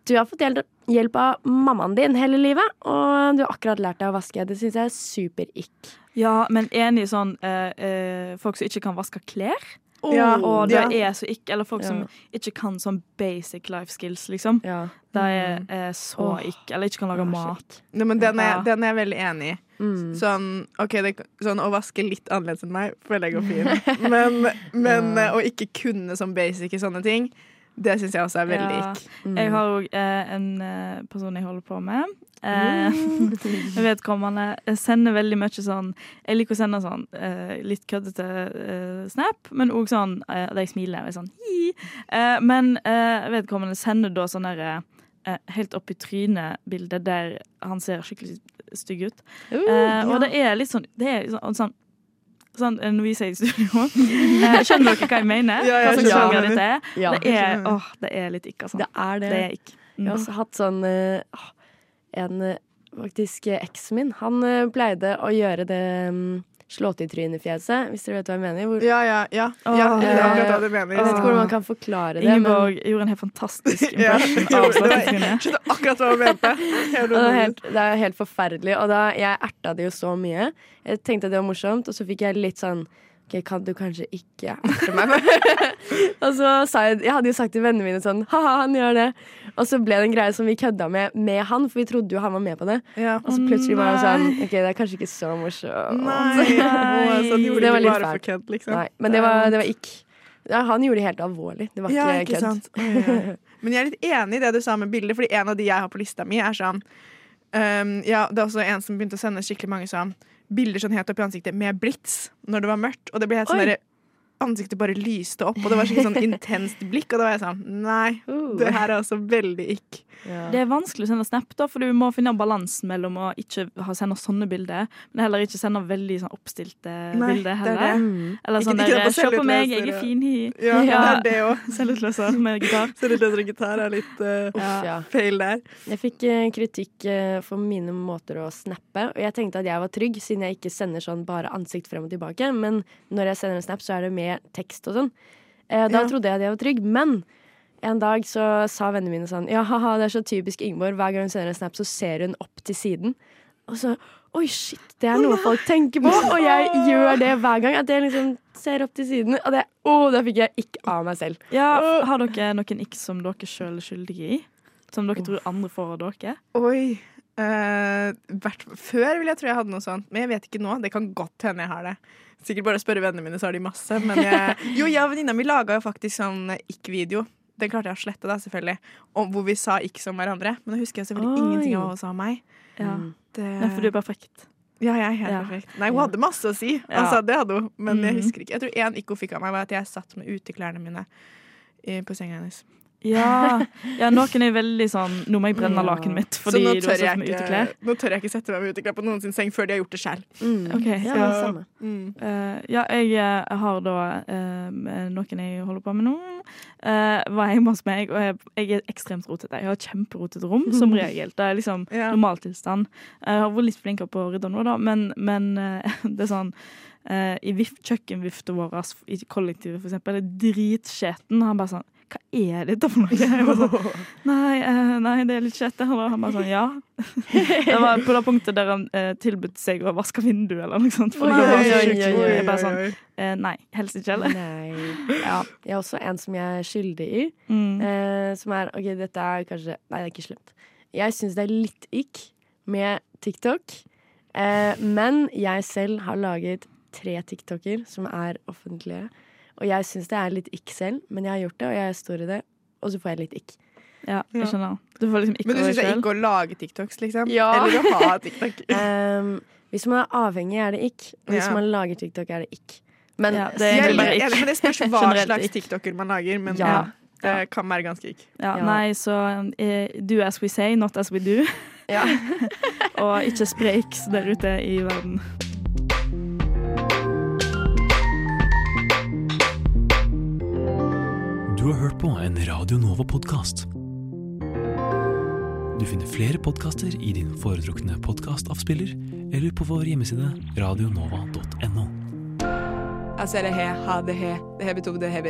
F: Du har fått hjelp, av mammaen din hele livet, og du har akkurat lært deg å vaske. Det syns jeg er super-ick.
A: Ja, men enig i sånn eh, eh, folk som ikke kan vaske klær.
F: Ja,
A: og det
F: ja.
A: er så ikke Eller folk
F: Ja.
A: som ikke kan sånn basic life skills, liksom. Det er, er så
F: oh.
A: ikke Eller ikke kan lage mat.
K: Nei, men den er,
A: Ja.
K: den er jeg veldig enig i. Sånn, ok, det, sånn å vaske litt annerledes enn meg føler jeg går fint. Men, men eh, å ikke kunne sånn basic i sånne ting, det syns jeg også er veldig
A: Ja.
K: ikk.
A: Jeg har òg eh, en eh, person jeg holder på med. Eh, jeg vedkommende sender veldig mye sånn Jeg liker å sende sånn eh, litt køddete eh, snap, men òg sånn eh, der jeg smiler. er Sånn. Eh, men eh, vedkommende sender da sånn derre eh, helt opp i trynet-bilde der han ser skikkelig stygg ut.
F: Uh,
A: Eh, og
F: ja.
A: det er litt sånn Det er sånn, sånn Sånn, eh, når vi sier i studio eh, Skjønner dere hva jeg mener?
F: Ja, jeg
A: hva slags sjanger dette er?
F: Ja.
A: det, er åh, det er litt ikke, altså.
F: Det er det.
A: Det er ikk.
F: Jeg har også hatt sånn eh, En faktisk eksen min, han pleide å gjøre det um, slå til trynet-fjeset, hvis dere vet hva jeg mener. Hvor,
K: Ja, ja, ja. ja
A: ja.
K: jeg vet akkurat hva
F: Eh. Jeg vet ikke hvordan man kan forklare det.
A: Ingeborg gjorde en helt fantastisk
K: Ja,
A: impression
K: ja,
A: av Slåttetrynet.
K: skjønte akkurat hva hun mente.
F: Det, er helt, det er helt forferdelig. Og da, jeg erta det jo så mye. Jeg tenkte at det var morsomt, og så fikk jeg litt sånn Ok, kan du kanskje ikke erte meg? og så sa jeg Jeg hadde jo sagt til vennene mine sånn Ha-ha, han gjør det. Og så ble det en greie som vi kødda med med han, for vi trodde jo han var med på det. Og så plutselig var han sånn Ok, det er kanskje ikke så morsomt.
K: Nei, Å, så gjorde
F: Det litt
K: bare for kødd, liksom.
F: Nei, men det var, det var ikke Ja, han gjorde det helt alvorlig. Det var
K: Ja,
F: ikke,
K: ikke
F: kødd.
K: oi. Men jeg er litt enig i det du sa med bilder, Fordi en av de jeg har på lista mi, er sånn um, Ja, det er også en som begynte å sende skikkelig mange sånn bilder sånn helt opp i ansiktet med blits når det var mørkt. Og det ble helt sånn Ansiktet bare lyste opp, og det var skikkelig sånn intenst blikk. Og da var jeg sånn Nei, det her er altså veldig ikk.
A: Det er vanskelig å sende snap, da, for du må finne balansen mellom å ikke sende sånne bilder, men heller ikke sende veldig sånn oppstilte
K: Nei,
A: bilder
K: er
A: heller.
K: det.
A: Mm. Eller sånn der Se på meg, jeg er fin, hi.
K: Ja, det er det òg.
A: Selvutløser med gitar.
K: Selvutleser og gitar er litt uh,
F: ja.
K: feil der.
F: Jeg fikk eh, kritikk eh, for mine måter å snappe, og jeg tenkte at jeg var trygg, siden jeg ikke sender sånn bare ansikt frem og tilbake. Men når jeg sender en snap, så er det med tekst og sånn. Eh, da
K: Ja.
F: trodde jeg at jeg var trygg, men en dag så sa vennene mine sånn Ja, haha, det er så typisk Ingeborg. Hver gang hun sender en snap, så ser hun opp til siden. Og så Oi, shit, det er noe folk tenker på! Og jeg gjør det hver gang. At jeg liksom ser opp til siden. Og det, oh, da fikk jeg ikke av meg selv.
A: Ja, har dere noen ikke som dere sjøl er skyldige i? Som dere tror andre får av dere?
K: Oi. Eh, hvert, før vil jeg tro jeg hadde noe sånt, men jeg vet ikke nå. Det kan godt hende jeg har det. Sikkert bare å spørre vennene mine, så har de masse. Men jeg, jo, jeg og venninna mi laga jo faktisk sånn ikk-video. Den klarte jeg å slette, da, selvfølgelig. Om, hvor vi sa ikk som hverandre. Men da husker jeg selvfølgelig
A: Oi.
K: ingenting av hva hun sa om meg.
A: Ja.
K: Det,
A: Nei, for du er perfekt.
K: Ja, jeg er helt
A: Ja.
K: perfekt. Nei, hun hadde masse å si. Altså, det hadde hun, men jeg
A: Mhm.
K: husker ikke. Jeg tror én ikk hun fikk av meg, var at jeg satt med uteklærne mine på senga hennes.
A: Ja. ja, noen er veldig sånn Nå må jeg brenne lakenet mitt
K: Så nå tør,
A: satt
K: jeg ikke, nå tør jeg ikke sette meg med uteklær på noen sin seng før de har gjort det sjøl.
A: Mm.
F: Ja,
A: ja.
F: det samme.
K: Mm.
A: Uh, ja, jeg eh, har da uh, noen jeg holder på med nå. uh, var hjemme hos meg, og jeg, jeg er ekstremt rotete. Jeg har et kjemperotete rom, som regel. Det er liksom
K: Ja.
A: normaltilstand. Jeg har vært litt flinkere på å rydde nå, da, men, men det er sånn eh, I kjøkkenvifta vår i kollektivet, for eksempel, er dritskjeten. Han bare sånn Hva er dette for noe? Sånn, nei, eh, nei, det er litt kjett. Han bare sånn Ja. Det var på det punktet der han eh, tilbød seg å vaske vinduet eller noe sånt. For
F: nei,
A: jeg, var så Jeg bare sånn eh, Nei, helst ikke heller.
F: Nei.
A: Ja.
F: Jeg har også en som jeg er skyldig i.
A: Mm.
F: Eh, som er OK, dette er kanskje Nei, det er ikke slemt. Jeg syns det er litt ick med TikTok. Eh, men jeg selv har laget tre TikToker som er offentlige. Og jeg syns det er litt ikk selv, men jeg har gjort det, og jeg står i det. Og så får jeg litt ikk.
A: Ja, jeg skjønner. Du får liksom ikke
K: Men du syns det er
A: ikk
K: ikke å lage TikToks, liksom?
F: Ja.
K: Eller å ha TikTok?
F: um, hvis man er avhengig, er det ikk. Og hvis
K: Ja.
F: man lager TikTok, er det ikk. Men
A: Ja, det er
K: er
A: bare ikk.
K: men det spørs hva slags
A: ikk.
K: TikToker man lager. Men
F: Ja.
K: ja, det kan være ganske ikk.
A: Ja,
F: Ja.
A: Nei, så uh, do as we say, not as we do.
F: Ja.
A: Og ikke spre ikk der ute i verden.
L: Du har hørt på en Radio Nova-podkast. Du finner flere podkaster i din foretrukne podkastavspiller eller på vår hjemmeside radionova.no.
C: Altså, det her det her. Det her betyr det her,